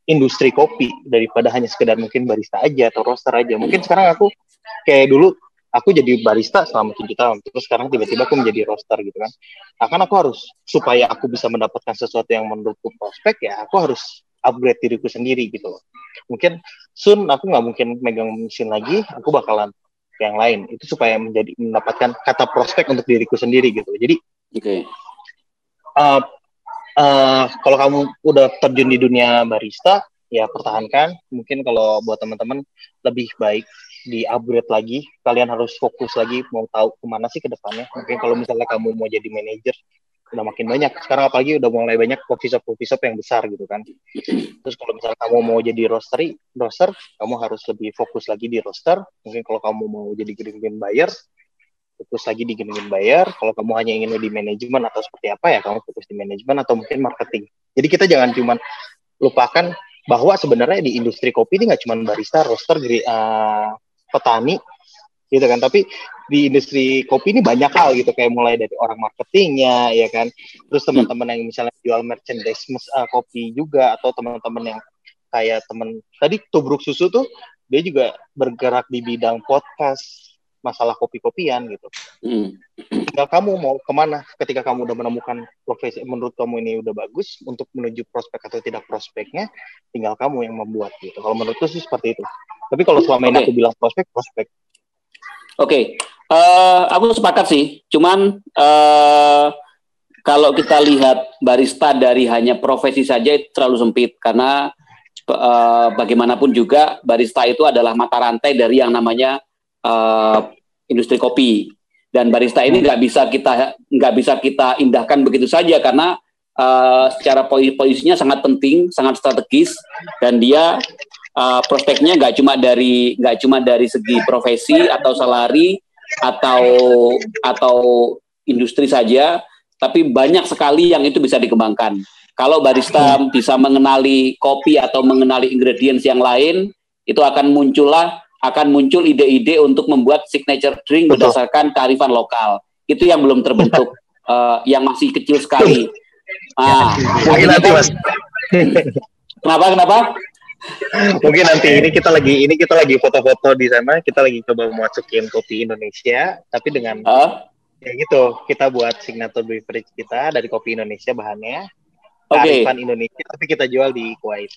industri kopi daripada hanya sekedar mungkin barista aja atau roaster aja. Mungkin sekarang aku kayak dulu aku jadi barista selama tujuh tahun, terus sekarang tiba-tiba aku menjadi roaster gitu kan. Akan aku harus supaya aku bisa mendapatkan sesuatu yang menurutku prospek ya, aku harus upgrade diriku sendiri gitu loh. Mungkin soon aku nggak mungkin megang mesin lagi, aku bakalan ke yang lain. Itu supaya menjadi mendapatkan kata prospek untuk diriku sendiri gitu. Jadi Oke. uh, uh, kalau kamu udah terjun di dunia barista, ya pertahankan. Mungkin kalau buat teman-teman lebih baik di upgrade lagi. Kalian harus fokus lagi mau tahu ke mana sih ke depannya. Mungkin kalau misalnya kamu mau jadi manajer, udah makin banyak. Sekarang apalagi udah mulai banyak coffee shop coffee shop yang besar gitu kan. Terus kalau misalnya kamu mau jadi roastery, roaster, kamu harus lebih fokus lagi di roaster. Mungkin kalau kamu mau jadi green bean buyer, fokus lagi di green bean buyer. Kalau kamu hanya ingin di manajemen atau seperti apa ya, kamu fokus di manajemen atau mungkin marketing. Jadi kita jangan cuman lupakan bahwa sebenarnya di industri kopi ini nggak cuma barista, roaster, uh, petani, gitu kan. Tapi di industri kopi ini banyak hal gitu, kayak mulai dari orang marketingnya, ya kan. Terus teman-teman yang misalnya jual merchandise uh, kopi juga, atau teman-teman yang kayak teman tadi tubruk susu tuh dia juga bergerak di bidang podcast masalah kopi-kopian gitu Hmm. tinggal kamu mau ke mana ketika kamu udah menemukan profesi menurut kamu ini udah bagus untuk menuju prospek atau tidak prospeknya tinggal kamu yang membuat gitu kalau menurutku sih seperti itu tapi kalau selama ini Oke. aku bilang prospek prospek Oke, eh, aku sepakat sih. Cuman eh, kalau kita lihat barista dari hanya profesi saja itu terlalu sempit karena eh, bagaimanapun juga barista itu adalah mata rantai dari yang namanya eh, industri kopi. Dan barista ini nggak bisa kita nggak bisa kita indahkan begitu saja karena eh, secara posi- posisinya sangat penting, sangat strategis dan dia uh, prospeknya nggak cuma dari nggak cuma dari segi profesi atau salari atau atau industri saja, tapi banyak sekali yang itu bisa dikembangkan. Kalau barista bisa mengenali kopi atau mengenali ingredients yang lain, itu akan muncullah akan muncul ide-ide untuk membuat signature drink Betul. berdasarkan kearifan lokal. Itu yang belum terbentuk, uh, yang masih kecil sekali. Ah, nanti mas kenapa kenapa? Mungkin nanti ini kita lagi ini kita lagi foto-foto di sana kita lagi coba masukin kopi Indonesia tapi dengan Ah, ya gitu kita buat signature beverage kita dari kopi Indonesia bahannya Oke. kearifan Indonesia tapi kita jual di Kuwait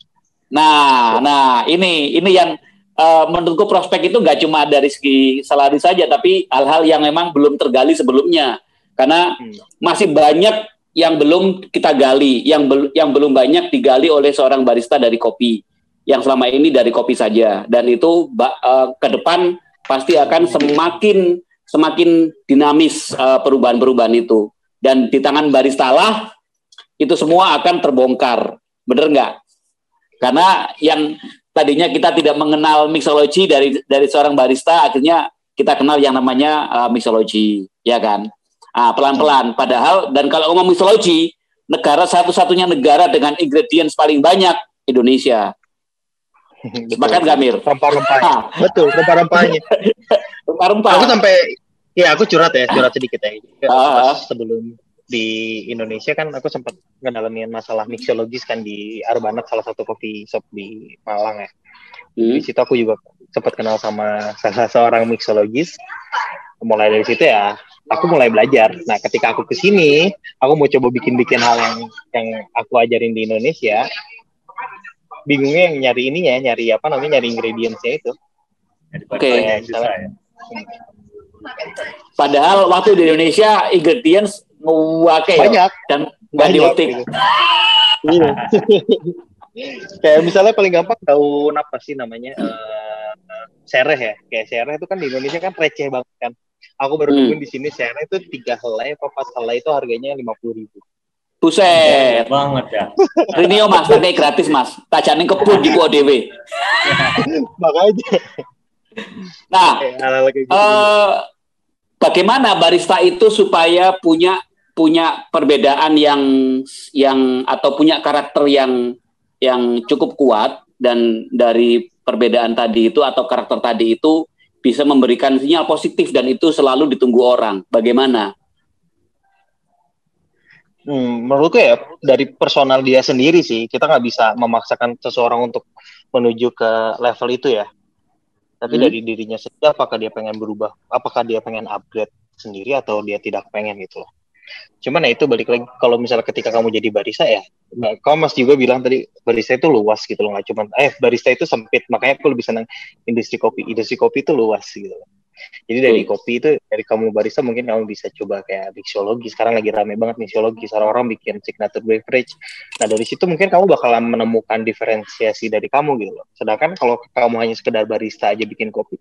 Nah, nah ini ini yang eh, menurutku prospek itu nggak cuma dari segi salari saja, tapi hal-hal yang memang belum tergali sebelumnya. Karena Hmm. masih banyak yang belum kita gali, yang bel- yang belum banyak digali oleh seorang barista dari kopi, yang selama ini dari kopi saja. Dan itu eh, ke depan pasti akan semakin semakin dinamis eh, perubahan-perubahan itu. Dan di tangan barista lah itu semua akan terbongkar, bener nggak? Karena yang tadinya kita tidak mengenal mixology dari dari seorang barista, akhirnya kita kenal yang namanya uh, mixology, ya kan? Ah, pelan-pelan. Padahal dan kalau ngomong mixology, negara satu-satunya negara dengan ingredients paling banyak Indonesia. Sepakat nggak, Mir? rempah-rempahnya Ah, betul rempah-rempahnya rempah-rempah. aku sampai ya aku curhat ya curhat sedikit ya Ah. Pas sebelum di Indonesia kan aku sempat ngedalamin masalah mixologis kan di Arbanat salah satu coffee shop di Malang ya Hmm. di situ aku juga sempat kenal sama salah seorang mixologis mulai dari situ ya aku mulai belajar nah ketika aku ke sini aku mau coba bikin-bikin hal yang yang aku ajarin di Indonesia bingungnya yang nyari ininya nyari apa namanya nyari ingredientsnya itu Oke. susah ya. Padahal waktu di Indonesia ingredients ngewake ya, banyak dan nggak diotik. gitu. Iya. kayak misalnya paling gampang daun apa sih namanya eh, sereh ya kayak sereh itu kan di Indonesia kan receh banget kan aku baru Hmm. nemuin di sini sereh itu tiga helai apa empat helai itu harganya lima puluh ribu Buset. banget ya. Rinio mas, pakai gratis mas. Tajanin kebun di ODW. makanya Nah, gitu eh, bagaimana barista itu supaya punya punya perbedaan yang yang atau punya karakter yang yang cukup kuat dan dari perbedaan tadi itu atau karakter tadi itu bisa memberikan sinyal positif dan itu selalu ditunggu orang. Bagaimana? Hmm, menurutku ya dari personal dia sendiri sih kita nggak bisa memaksakan seseorang untuk menuju ke level itu ya. Tapi Hmm. dari dirinya sendiri apakah dia pengen berubah, apakah dia pengen upgrade sendiri atau dia tidak pengen gitu loh. Cuman ya itu balik lagi kalau misalnya ketika kamu jadi barista ya, nah, kamu mas juga bilang tadi barista itu luas gitu loh, nggak cuman eh barista itu sempit, makanya aku lebih senang industri kopi. Industri kopi itu luas gitu loh. Jadi dari Betul. kopi itu dari kamu barista mungkin kamu bisa coba kayak mixologi. Sekarang lagi rame banget mixologi. Sekarang orang bikin signature beverage. Nah dari situ mungkin kamu bakalan menemukan diferensiasi dari kamu gitu loh. Sedangkan kalau kamu hanya sekedar barista aja bikin kopi,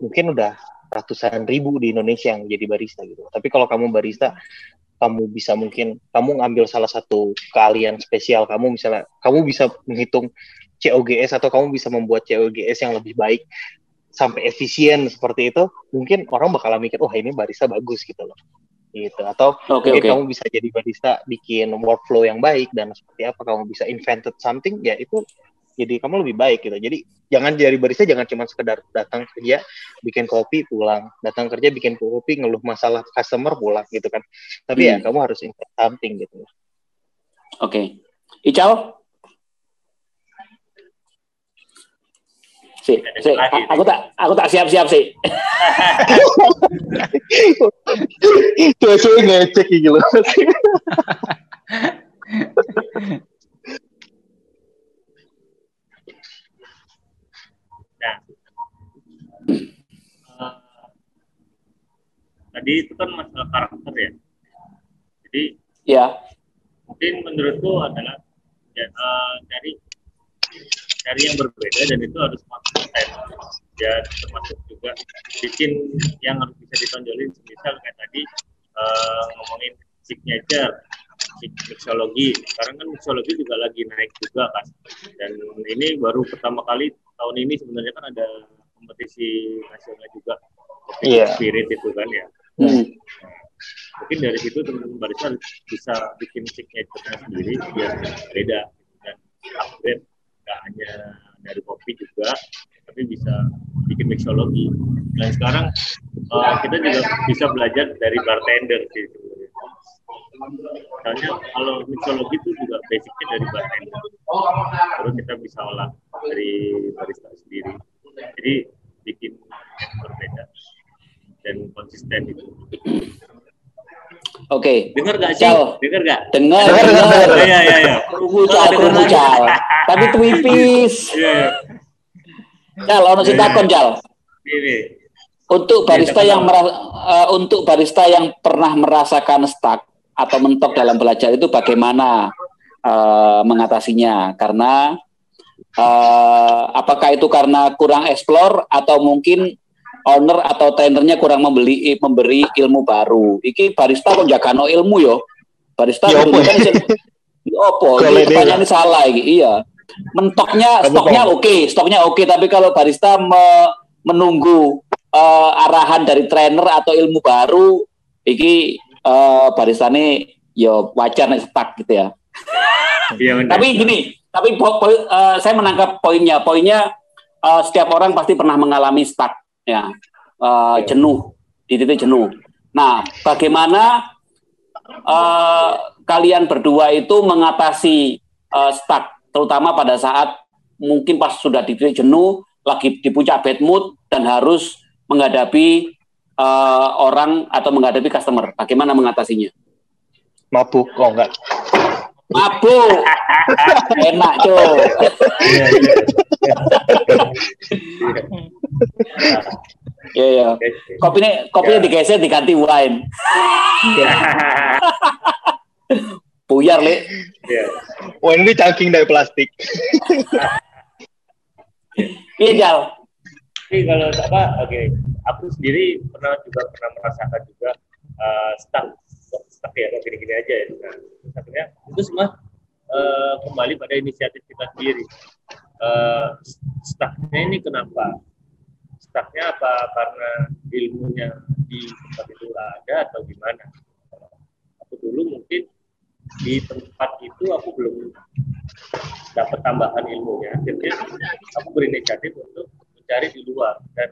mungkin udah ratusan ribu di Indonesia yang jadi barista gitu. Tapi kalau kamu barista, kamu bisa mungkin kamu ngambil salah satu keahlian spesial kamu misalnya kamu bisa menghitung COGS atau kamu bisa membuat COGS yang lebih baik sampai efisien seperti itu, mungkin orang bakalan mikir, wah ini barista bagus gitu loh. Gitu. Atau Oke mungkin oke. kamu bisa jadi barista bikin workflow yang baik dan seperti apa kamu bisa invented something ya itu jadi kamu lebih baik gitu. Jadi jangan jadi barista jangan cuma sekedar datang kerja bikin kopi pulang, datang kerja bikin kopi ngeluh masalah customer pulang gitu kan. Tapi ya Hmm. kamu harus invent something gitu. Oke. Ical? Si, si, aku tak aku tak siap-siap sih. Cewek ngecek gitu loh. Eh, tadi itu kan masalah karakter ya. Jadi Ya. mungkin menurutku adalah ya, eh, dari dari yang berbeda dan itu harus konsisten ya termasuk juga bikin yang harus bisa ditonjolin. Misal kayak tadi eh, ngomongin signature sig- mixologi sekarang kan mixologi juga lagi naik juga kan dan ini baru pertama kali tahun ini sebenarnya kan ada kompetisi nasional juga. Kopi Iya. spirit itu kan ya. Hmm. mungkin dari situ teman-teman barista bisa bikin signature sendiri biar beda. Dan upgrade nggak hanya dari kopi juga tapi bisa bikin mixologi. Dan sekarang eh, kita juga bisa belajar dari bartender sih misalnya kalau mixologi itu juga basicnya dari bartender. Baru kita bisa olah dari barista sendiri. Jadi bikin berbeda dan konsisten itu Oke. Dengar gak sih? Cal. Dengar gak? Dengar, Dengar. Iya, iya, iya. Kerungu cal, kerungu cal. Tapi twipis. Iya, iya. Cal, ono sing takon cal. Ini. Untuk barista Iya, yang merasa, eh, untuk barista yang pernah merasakan stuck atau mentok dalam belajar itu bagaimana eh, mengatasinya? Karena eh, apakah itu karena kurang explore atau mungkin owner atau trainernya kurang membeli memberi ilmu baru? Iki barista kok jaga no ilmu yo. Barista Ya, kudu opo? kan Ya, opo? Kalau Ini dia- pertanyaan ini salah iki. Iya. Mentoknya Kamu stoknya oke, stoknya oke, tapi kalau barista me- menunggu eh, arahan dari trainer atau ilmu baru, iki eh, barista ini yo wajar nih stuck gitu ya. Benar. Tapi gini, tapi po- poin- eh, saya menangkap poinnya. Poinnya eh, setiap orang pasti pernah mengalami stuck, ya, Eh, jenuh, di titik jenuh. Nah, bagaimana eh, kalian berdua itu mengatasi eh, stuck, terutama pada saat mungkin pas sudah di titik jenuh, lagi di puncak bad mood dan harus menghadapi eh, orang atau menghadapi customer. Bagaimana mengatasinya? Mabuk, oh enggak. Mabuk, enak cuy. Iya, iya. Iya ya. Oke. Kopinya kopinya digeser diganti wine. Buyar le. Iya. Wah ini cangking dari plastik. Iya jal. Tapi kalau apa, oke, aku sendiri pernah juga pernah merasakan juga eh, stuck, stuck ya, gini-gini aja ya. Nah, akhirnya itu semua eh, kembali pada inisiatif kita sendiri. Eh, stucknya ini kenapa? Stucknya apa karena ilmunya di tempat itu ada atau gimana? Aku dulu mungkin di tempat itu aku belum dapat tambahan ilmunya akhirnya aku berinisiatif untuk mencari di luar dan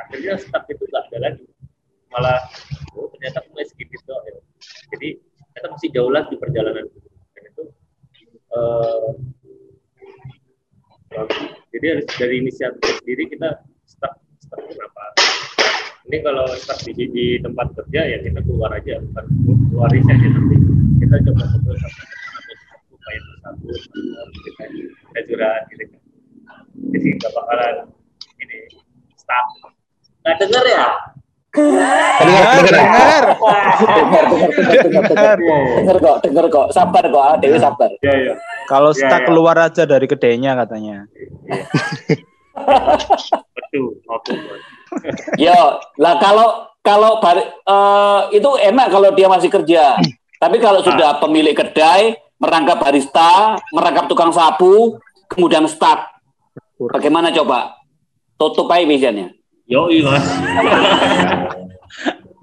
akhirnya stuck itu nggak ada lagi malah oh ternyata mulai sedikit doang ya. jadi kita masih jauh lagi perjalanan. Dan itu bagus. jadi dari inisiatif sendiri kita stuck itu kenapa? Ini kalau stuck di, di tempat kerja ya kita keluar aja bukan keluar saja tapi kita coba ngobrol sama supaya bersatu kita kita curhat gitu kan. Jadi nggak bakalan ini stuck. Nggak denger ya Dengar, dengar. dengar dengar dengar dengar kok dengar kok sabar kok ah, Dewi sabar ya ya Kalau Ya, stuck ya. keluar aja dari kedainya katanya. betul oke Bos. Yo, lah kalau kalau eh, itu enak kalau dia masih kerja. Tapi kalau sudah pemilik kedai, merangkap barista, merangkap tukang sapu, kemudian stuck, bagaimana coba? Tutup aja visionnya. yo iya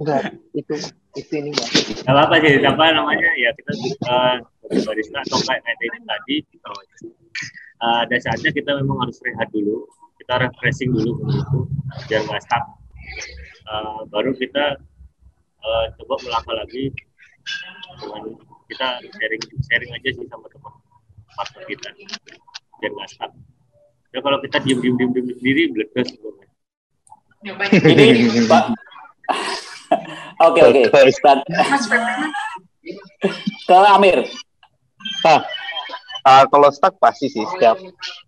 Enggak, itu itu ini Bang. nggak apa sih apa namanya? Ya kita uh, sebagai barista atau kayak kayak tadi tadi uh, ada saatnya kita memang harus rehat dulu. Kita refreshing dulu begitu biar nggak stuck. Uh, baru kita uh, coba melangkah lagi dengan kita sharing sharing aja sih sama teman partner kita biar nggak stuck. Ya kalau kita diem diem diem, diem sendiri bledes sebenarnya Jadi, Pak. Oke oke. Ke Amir. Nah, uh, kalau stuck pasti sih setiap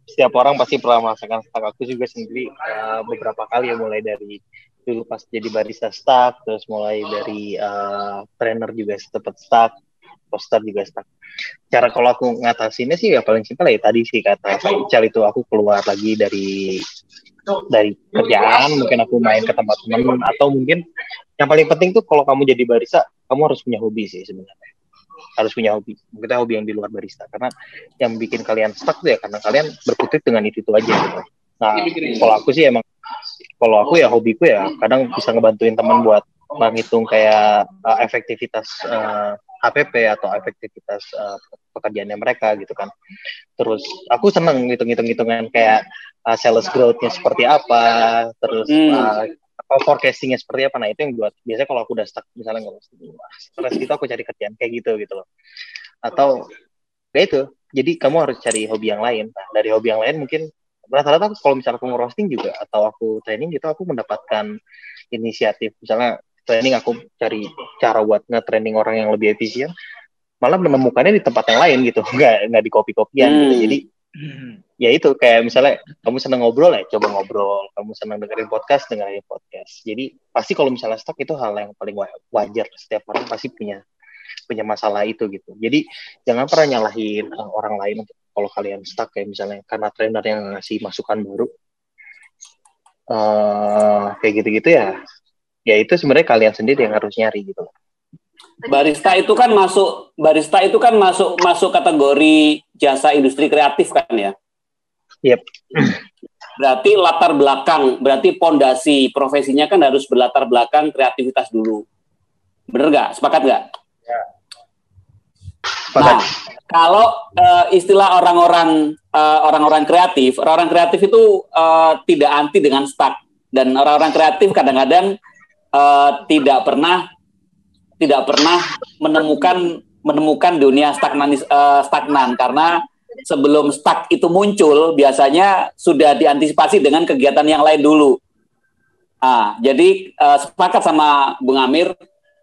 setiap orang pasti pernah merasakan stuck. Aku juga sendiri uh, beberapa kali ya mulai dari dulu pas jadi barista stuck, terus mulai dari uh, trainer juga sempat stuck, poster juga stuck. Cara kalau aku ngatasinnya sih ya paling simpel ya tadi sih kata Pak Ical itu aku keluar lagi dari dari kerjaan, mungkin aku main ke tempat teman atau mungkin yang paling penting tuh kalau kamu jadi barista, kamu harus punya hobi sih sebenarnya harus punya hobi. Kita hobi yang di luar barista karena yang bikin kalian stuck tuh ya karena kalian berkutik dengan itu itu aja gitu. Nah, kalau aku sih emang kalau aku ya hobiku ya kadang bisa ngebantuin teman buat menghitung kayak uh, efektivitas uh, HPP atau efektivitas uh, pekerjaannya mereka gitu kan. Terus aku seneng ngitung-ngitung hitungan kayak uh, sales growth-nya seperti apa, terus uh, apa forecastingnya seperti apa. Nah itu yang buat biasanya kalau aku udah stuck misalnya nggak stres gitu aku cari kerjaan kayak gitu gitu loh. Atau ya itu. Jadi kamu harus cari hobi yang lain. Nah dari hobi yang lain mungkin rata-rata aku kalau misalnya aku ngerosting juga atau aku training gitu aku mendapatkan inisiatif misalnya training aku cari cara buat nge-training orang yang lebih efisien malah menemukannya di tempat yang lain gitu nggak nggak di kopi-kopian gitu Hmm. jadi ya itu kayak misalnya kamu seneng ngobrol ya coba ngobrol. Kamu seneng dengerin podcast dengerin podcast. Jadi pasti kalau misalnya stuck itu hal yang paling wa- wajar. Setiap orang pasti punya punya masalah itu gitu. Jadi jangan pernah nyalahin uh, orang lain kalau kalian stuck kayak misalnya karena trainer yang ngasih masukan baru. Eh kayak gitu-gitu ya. Ya itu sebenarnya kalian sendiri yang harus nyari gitu Barista itu kan masuk barista itu kan masuk masuk kategori jasa industri kreatif kan ya. Yep. Berarti latar belakang, berarti pondasi profesinya kan harus berlatar belakang kreativitas dulu. Bener nggak? Sepakat nggak? Nah, kalau eh, istilah orang-orang eh, orang-orang kreatif, orang-orang kreatif itu eh, tidak anti dengan stuck dan orang-orang kreatif kadang-kadang eh, tidak pernah tidak pernah menemukan menemukan dunia stagnan eh, stagnan karena sebelum stuck itu muncul biasanya sudah diantisipasi dengan kegiatan yang lain dulu. Ah, jadi eh, sepakat sama Bung Amir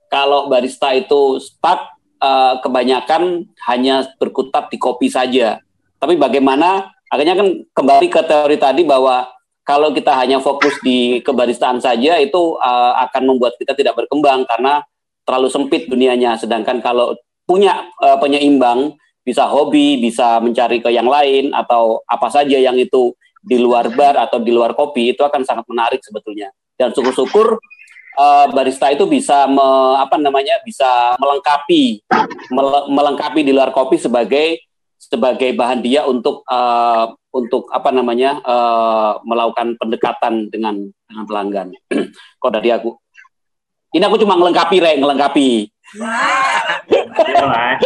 kalau barista itu stuck eh, kebanyakan hanya berkutat di kopi saja. Tapi bagaimana akhirnya kan kembali ke teori tadi bahwa kalau kita hanya fokus di kebaristaan saja itu eh, akan membuat kita tidak berkembang karena terlalu sempit dunianya. Sedangkan kalau punya eh, penyeimbang bisa hobi, bisa mencari ke yang lain atau apa saja yang itu di luar bar atau di luar kopi itu akan sangat menarik sebetulnya. Dan syukur-syukur eh, barista itu bisa me- apa namanya bisa melengkapi mele- melengkapi di luar kopi sebagai sebagai bahan dia untuk eh, untuk apa namanya eh, melakukan pendekatan dengan dengan pelanggan. Kok dari aku? Ini aku cuma ngelengkapi, Rek, ngelengkapi.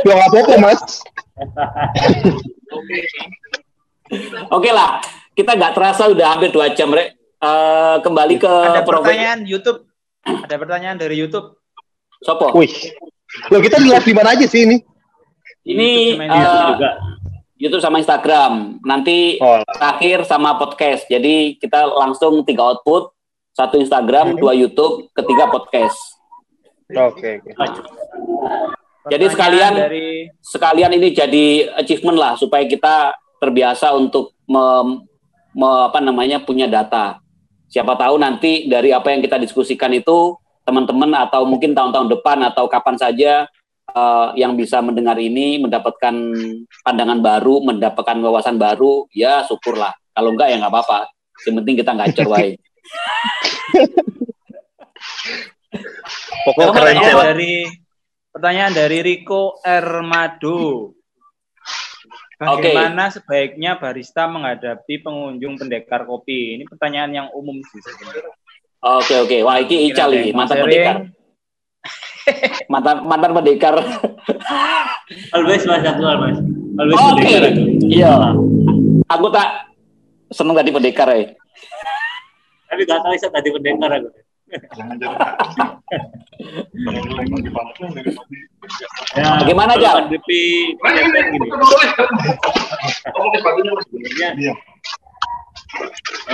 Ya nggak apa-apa mas Oke lah, kita nggak terasa udah hampir dua jam, Rek. Eh, kembali ke Ada profe- pertanyaan YouTube. Ada pertanyaan dari YouTube. Sopo. Wih. Lo kita lihat di mana aja sih ini? Ini YouTube sama eh, Instagram juga. YouTube sama Instagram. Nanti Oh, terakhir sama podcast. Jadi kita langsung tiga output, satu Instagram, dua YouTube, ketiga podcast. oke oke. Jadi sekalian- dari Sekalian ini jadi achievement lah supaya kita terbiasa untuk mem- me- apa namanya punya data. Siapa tahu nanti dari apa yang kita diskusikan itu teman-teman atau mungkin tahun-tahun depan atau kapan saja eh, yang bisa mendengar ini mendapatkan pandangan baru, mendapatkan wawasan baru, ya syukurlah. Kalau enggak ya nggak apa-apa. Yang penting kita gacor wae. Pokoknya Kamu keren dari pertanyaan dari Rico Ermado. Bagaimana sebaiknya barista menghadapi pengunjung pendekar kopi? Ini pertanyaan yang umum sih sebenarnya. Oke oke. Wah ini Ical ini mantan pendekar. Mantan mantan pendekar. Always mas aku mas. Always Oke. pendekar aku. Iya. Aku tak seneng tadi pendekar ya. Tapi gak tahu saya tadi pendekar aku. Ya, Bagaimana, kalau Jal? Pendekar gini. Sebenarnya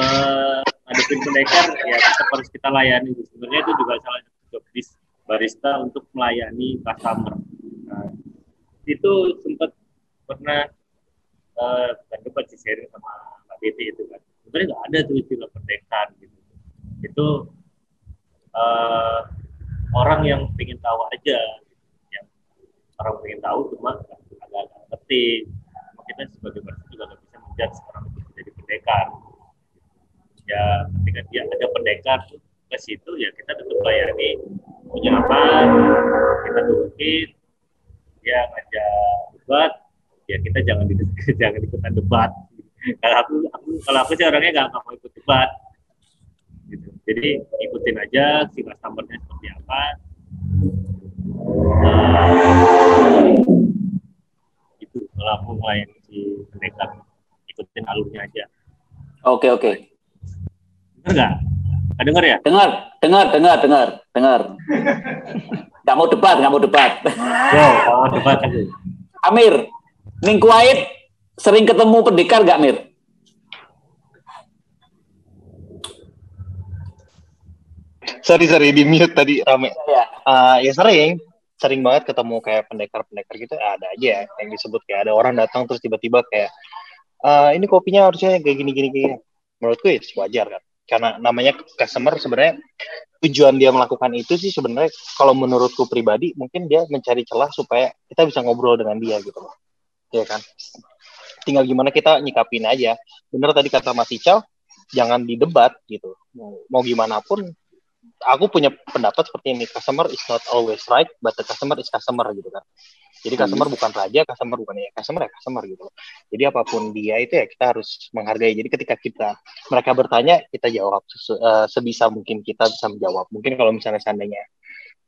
eh pendekar ya tetap harus kita layani. Sebenarnya itu juga salah satu job barista untuk melayani customer. Nah, itu sempat pernah eh sempat di sharing sama Mbak Titi itu kan. Sebenarnya nggak ada tuh istilah pendekar gitu. Itu eh orang yang pengen tahu aja, yang orang pengen tahu cuma agak agak ngerti. Kita sebagai barista juga nggak bisa menjudge orang itu menjadi pendekar. Ya ketika dia ada pendekar ke situ ya kita tetap layani punya apa kita turutin dia ngajak debat ya kita jangan di, jangan ikutan debat kalau aku, aku kalau aku sih orangnya nggak nggak mau ikut debat gitu. jadi ikutin aja si customernya seperti apa Nah, itu kalau aku melayani si pendekar ikutin alurnya aja Oke oke. bener nggak nggak denger ya Dengar, dengar, dengar, dengar, dengar. Gak mau debat, gak mau debat. yo kalau debat aku Amir, ning Kuwait sering ketemu pendekar gak Mir? Sorry sorry di mute tadi rame. Ya. Ah, ya sering sering banget ketemu kayak pendekar-pendekar gitu ada aja yang disebut kayak ada orang datang terus tiba-tiba kayak "Ah, ini kopinya harusnya kayak gini gini gini menurutku ya wajar kan karena namanya customer sebenarnya tujuan dia melakukan itu sih sebenarnya kalau menurutku pribadi mungkin dia mencari celah supaya kita bisa ngobrol dengan dia gitu loh ya kan tinggal gimana kita nyikapin aja. Bener tadi kata Mas Ical jangan didebat gitu. Mau, mau gimana pun aku punya pendapat seperti ini. Customer is not always right but the customer is customer gitu kan. Jadi customer bukan raja customer bukan ya. Customer ya customer gitu. Jadi apa pun dia itu ya kita harus menghargai. Jadi ketika kita mereka bertanya kita jawab eh, sebisa mungkin kita bisa menjawab. Mungkin kalau misalnya seandainya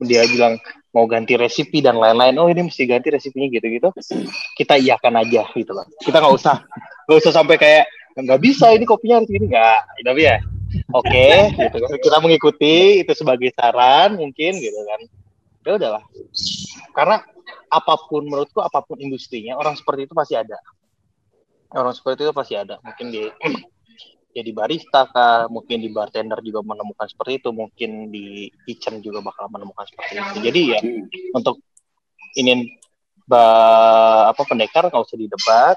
dia bilang mau ganti resipi dan lain-lain. Oh ini mesti ganti resipinya gitu-gitu. Kita iyakan aja gitu loh. Kita nggak usah nggak usah sampai kayak nggak bisa ini kopinya harus gini. Nggak tapi ya oke gitu kan. Kita mengikuti itu sebagai saran mungkin gitu kan. Ya udahlah. Karena apa pun menurutku apa pun industrinya orang seperti itu pasti ada. Orang seperti itu pasti ada mungkin di ya di barista kah mungkin di bartender juga menemukan seperti itu mungkin di kitchen juga bakal menemukan seperti itu. Jadi ya untuk ini ba- apa pendekar nggak usah didebat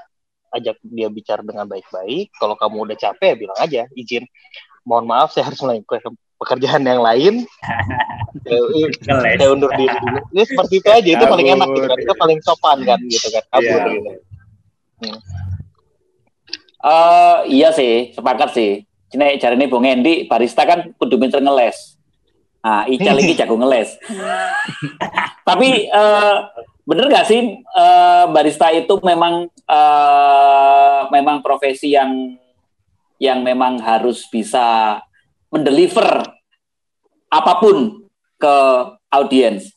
ajak dia bicara dengan baik-baik. Kalau kamu udah capek ya bilang aja izin. Mohon maaf saya harus melakukan pekerjaan yang lain. Saya, undur diri dulu. Ya, seperti itu aja. Itu paling enak gitu kan itu paling sopan kan gitu kan. Kabur Iya. gitu Eh iya sih, sepakat sih. Cine cari ini Bung Endi, barista kan kudu pinter ngeles. Nah, Ical ini jago ngeles. Tapi eh, bener gak sih eh, barista itu memang eh, memang profesi yang yang memang harus bisa mendeliver apa pun ke audiens.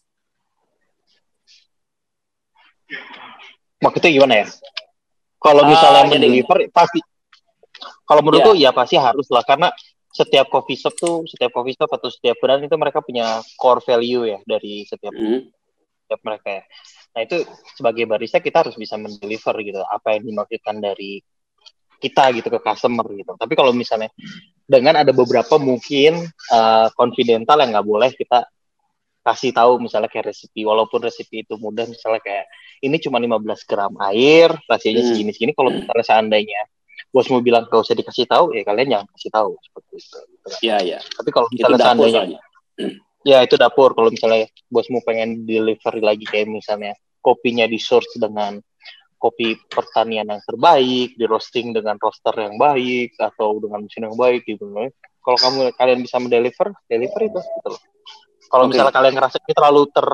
maksudnya gimana ya kalau Ah, misalnya jadi- mendeliver pasti kalau menurutku ya pasti harus lah karena setiap coffee shop tuh setiap coffee shop atau setiap brand itu mereka punya core value ya dari setiap Hmm. setiap mereka ya. Nah itu sebagai barista kita harus bisa mendeliver gitu apa yang dimaksudkan dari kita gitu ke customer gitu. Tapi kalau misalnya dengan ada beberapa mungkin uh, confidential yang nggak boleh kita kasih tahu misalnya kayak resepi walaupun resepi itu mudah misalnya kayak ini cuma 15 gram air rasanya Hmm. segini segini kalau misalnya seandainya bosmu bilang gak usah dikasih tahu ya kalian jangan kasih tahu seperti itu gitu kan. Ya, ya. tapi kalau Itu misalnya dapur seandainya soalnya. ya itu dapur kalau misalnya bosmu pengen delivery lagi kayak misalnya kopinya di source dengan kopi pertanian yang terbaik di roasting dengan roaster yang baik atau dengan mesin yang baik gitu kalau kamu kalian bisa mendeliver deliver itu gitu loh kalau Oke. misalnya kalian ngerasa ini terlalu ter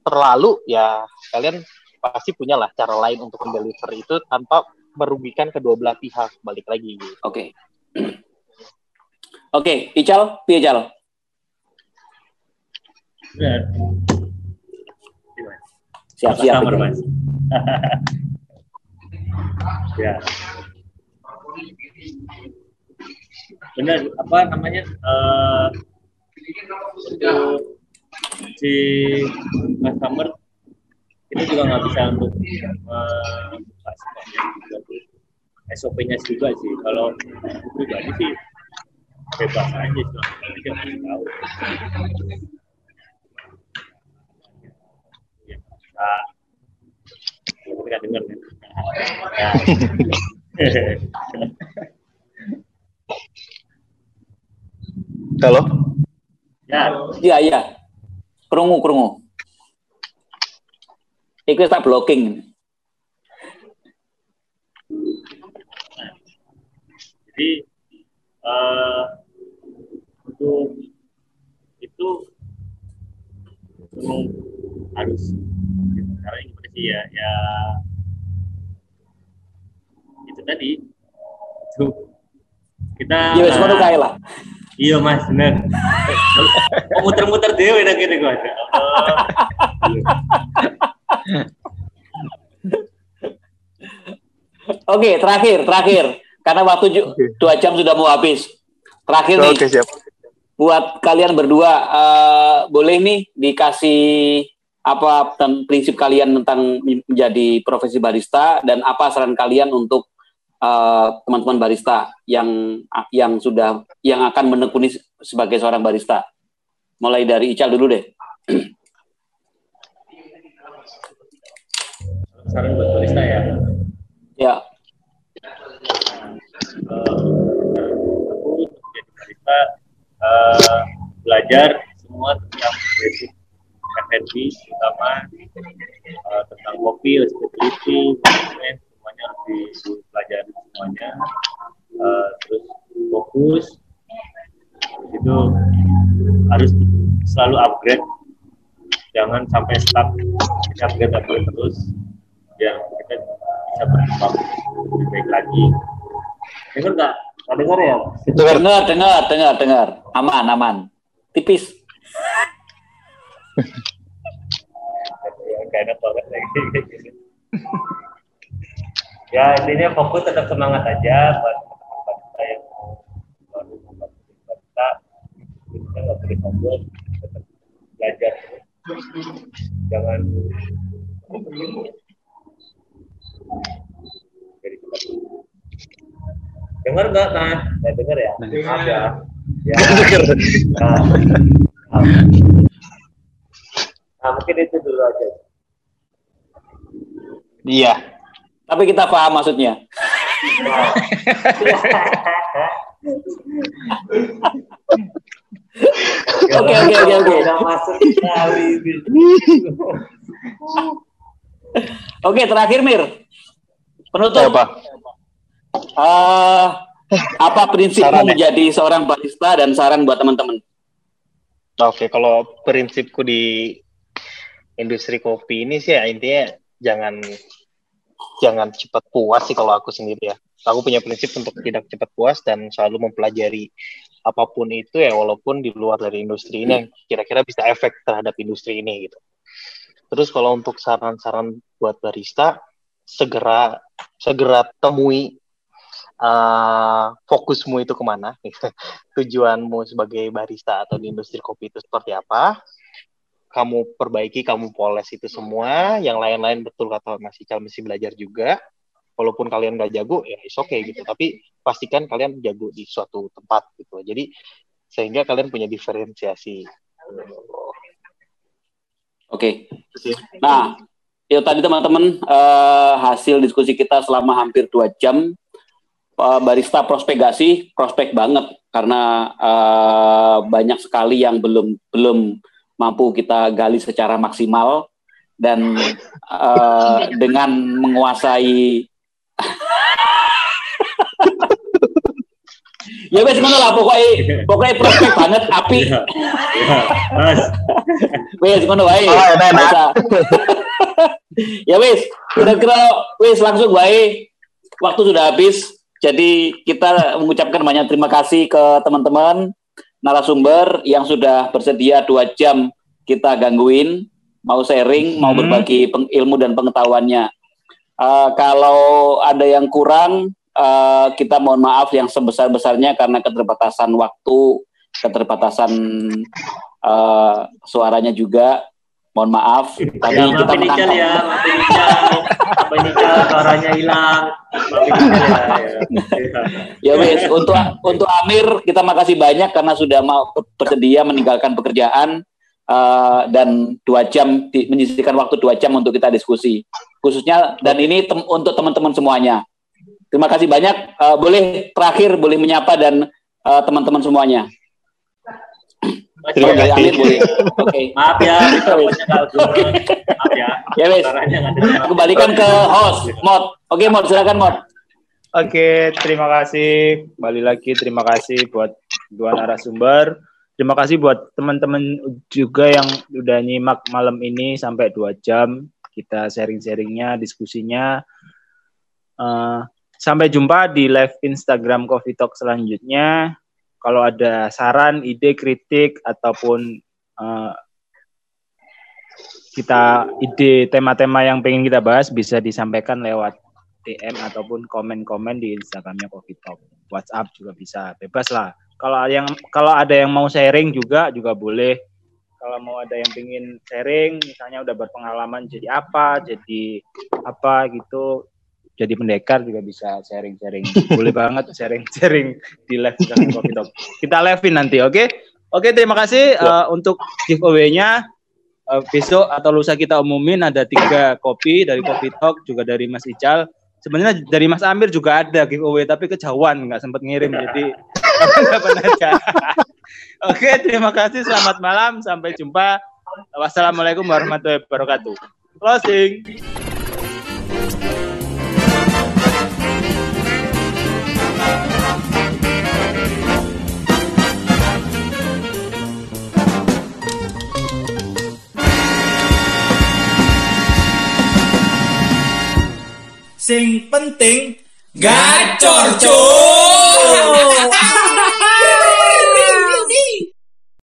terlalu ya kalian pasti punya lah cara lain untuk mendeliver itu tanpa merugikan kedua belah pihak balik lagi gitu. Oke. Oke, Ical, piye Ical? Customer, Ical. Mas. ya. Benar, apa namanya? eh untuk si customer itu juga nggak bisa untuk eh, SOP-nya juga sih. Kalau pribadi sih bebas aja selama dia ngasih tahu. Ya, nggak denger kan. Ya. Halo? Ya, Iya, iya. Krungu, krungu. Iku tak blocking. jadi eh untuk itu memang harus caranya gimana sih ya ya itu tadi itu kita ngono kae lah. Iya mas bener oh, muter-muter dewe nek kene kok Oke, terakhir, terakhir. Karena waktu ju- dua jam sudah mau habis. Terakhir nih, Oke, siap. buat kalian berdua, eh, boleh nih dikasih apa prinsip kalian tentang menjadi profesi barista dan apa saran kalian untuk eh, teman-teman barista yang yang sudah yang akan menekuni sebagai seorang barista. Mulai dari Ical dulu deh. saran buat barista ya Ya, Eh, aku jadi barista eh, belajar semua tentang basic F&B terutama eh, tentang kopi, hospitality, manajemen semuanya harus di- dipelajari semuanya Eh, terus fokus itu harus selalu upgrade jangan sampai stuck kita upgrade upgrade terus biar kita bisa berkembang lebih baik lagi dengar nggak nggak dengar ya dengar, dengar, dengar, dengar. Aman, aman. Tipis. Enak banget lagi kayak. ya intinya fokus tetap semangat aja buat teman-teman kita yang mau baru membantu kita kita nggak boleh sombong tetap belajar jangan jadi dengar nggak nah nggak dengar ya? Maaf ya. Ya. Nah, nah mungkin itu dulu aja. Iya. Tapi kita paham maksudnya. Oke, oke, oke, oke. Oke, terakhir Mir. Penutup. Apa? Eh, apa prinsipmu Saran ya? menjadi seorang barista dan saran buat teman-teman? Oke, kalau prinsipku di industri kopi ini sih ya intinya jangan jangan cepat puas sih kalau aku sendiri ya. Aku punya prinsip untuk tidak cepat puas dan selalu mempelajari apa pun itu ya walaupun di luar dari industri ini yang kira-kira bisa efek terhadap industri ini gitu. Terus kalau untuk saran-saran buat barista segera segera temui eh, fokusmu itu ke mana, tujuanmu sebagai barista atau di industri kopi itu seperti apa, kamu perbaiki, kamu poles itu semua, yang lain-lain betul kata Mas Ical mesti belajar juga, walaupun kalian nggak jago ya is oke gitu, tapi pastikan kalian jago di suatu tempat gitu, jadi sehingga kalian punya diferensiasi. Oke. Nah, itu tadi teman-teman eh, hasil diskusi kita selama hampir dua jam. Eh, barista prospekasi prospek banget karena eh, banyak sekali yang belum belum mampu kita gali secara maksimal dan eh, dengan menguasai ya wes ngono lah pokoknya pokoknya prospek banget api Iya. Iya. Wes ngono wae Oh, usah. ya wes kira-kira wes langsung wae waktu sudah habis jadi kita mengucapkan banyak terima kasih ke teman-teman narasumber yang sudah bersedia dua jam kita gangguin mau sharing mau Hmm. berbagi peng- ilmu dan pengetahuannya Eh, kalau ada yang kurang eh, kita mohon maaf yang sebesar-besarnya karena keterbatasan waktu keterbatasan eh, suaranya juga mohon maaf tadi ya kita menangkap ya, Ical suaranya hilang, ya. ya. Ya wes, untuk untuk Amir kita makasih banyak karena sudah mau bersedia meninggalkan pekerjaan eh, dan dua jam di- menyisihkan waktu dua jam untuk kita diskusi khususnya dan ini tem- untuk teman-teman semuanya. Terima kasih banyak. Eh, boleh terakhir boleh menyapa dan eh, teman-teman semuanya. Terima Oke, kasih. Oke. Maaf ya, nggak guna. Maaf ya. Ya wes, ada. kembalikan ke host Mod. Oke Mod, silakan Mod. Oke, terima kasih. Kembali lagi terima kasih buat dua narasumber. Terima kasih buat teman-teman juga yang udah nyimak malam ini sampai dua jam. Kita sharing-sharingnya, diskusinya. Eh, sampai jumpa di live Instagram Coffee Talk selanjutnya. Kalau ada saran, ide, kritik, ataupun eh, kita ide tema-tema yang pengen kita bahas bisa disampaikan lewat DM ataupun komen-komen di Instagramnya Coffee Talk. WhatsApp juga bisa, bebas lah. Kalau yang kalau ada yang mau sharing juga juga boleh. Kalau mau ada yang pengen sharing, misalnya udah berpengalaman jadi apa, jadi apa gitu, jadi pendekar juga bisa sharing-sharing. Boleh banget sharing-sharing di live Instagram Coffee Talk. Kita live-in nanti, oke? Oke, terima kasih eh, untuk giveaway-nya. Eh, besok atau lusa kita umumin ada tiga kopi dari Coffee Talk juga dari Mas Ical. Sebenarnya dari Mas Amir juga ada giveaway tapi kejauhan nggak sempat ngirim jadi kapan aja. Oke terima kasih selamat malam sampai jumpa. Wassalamualaikum warahmatullahi wabarakatuh. Closing. Sing penting gacor, cuk.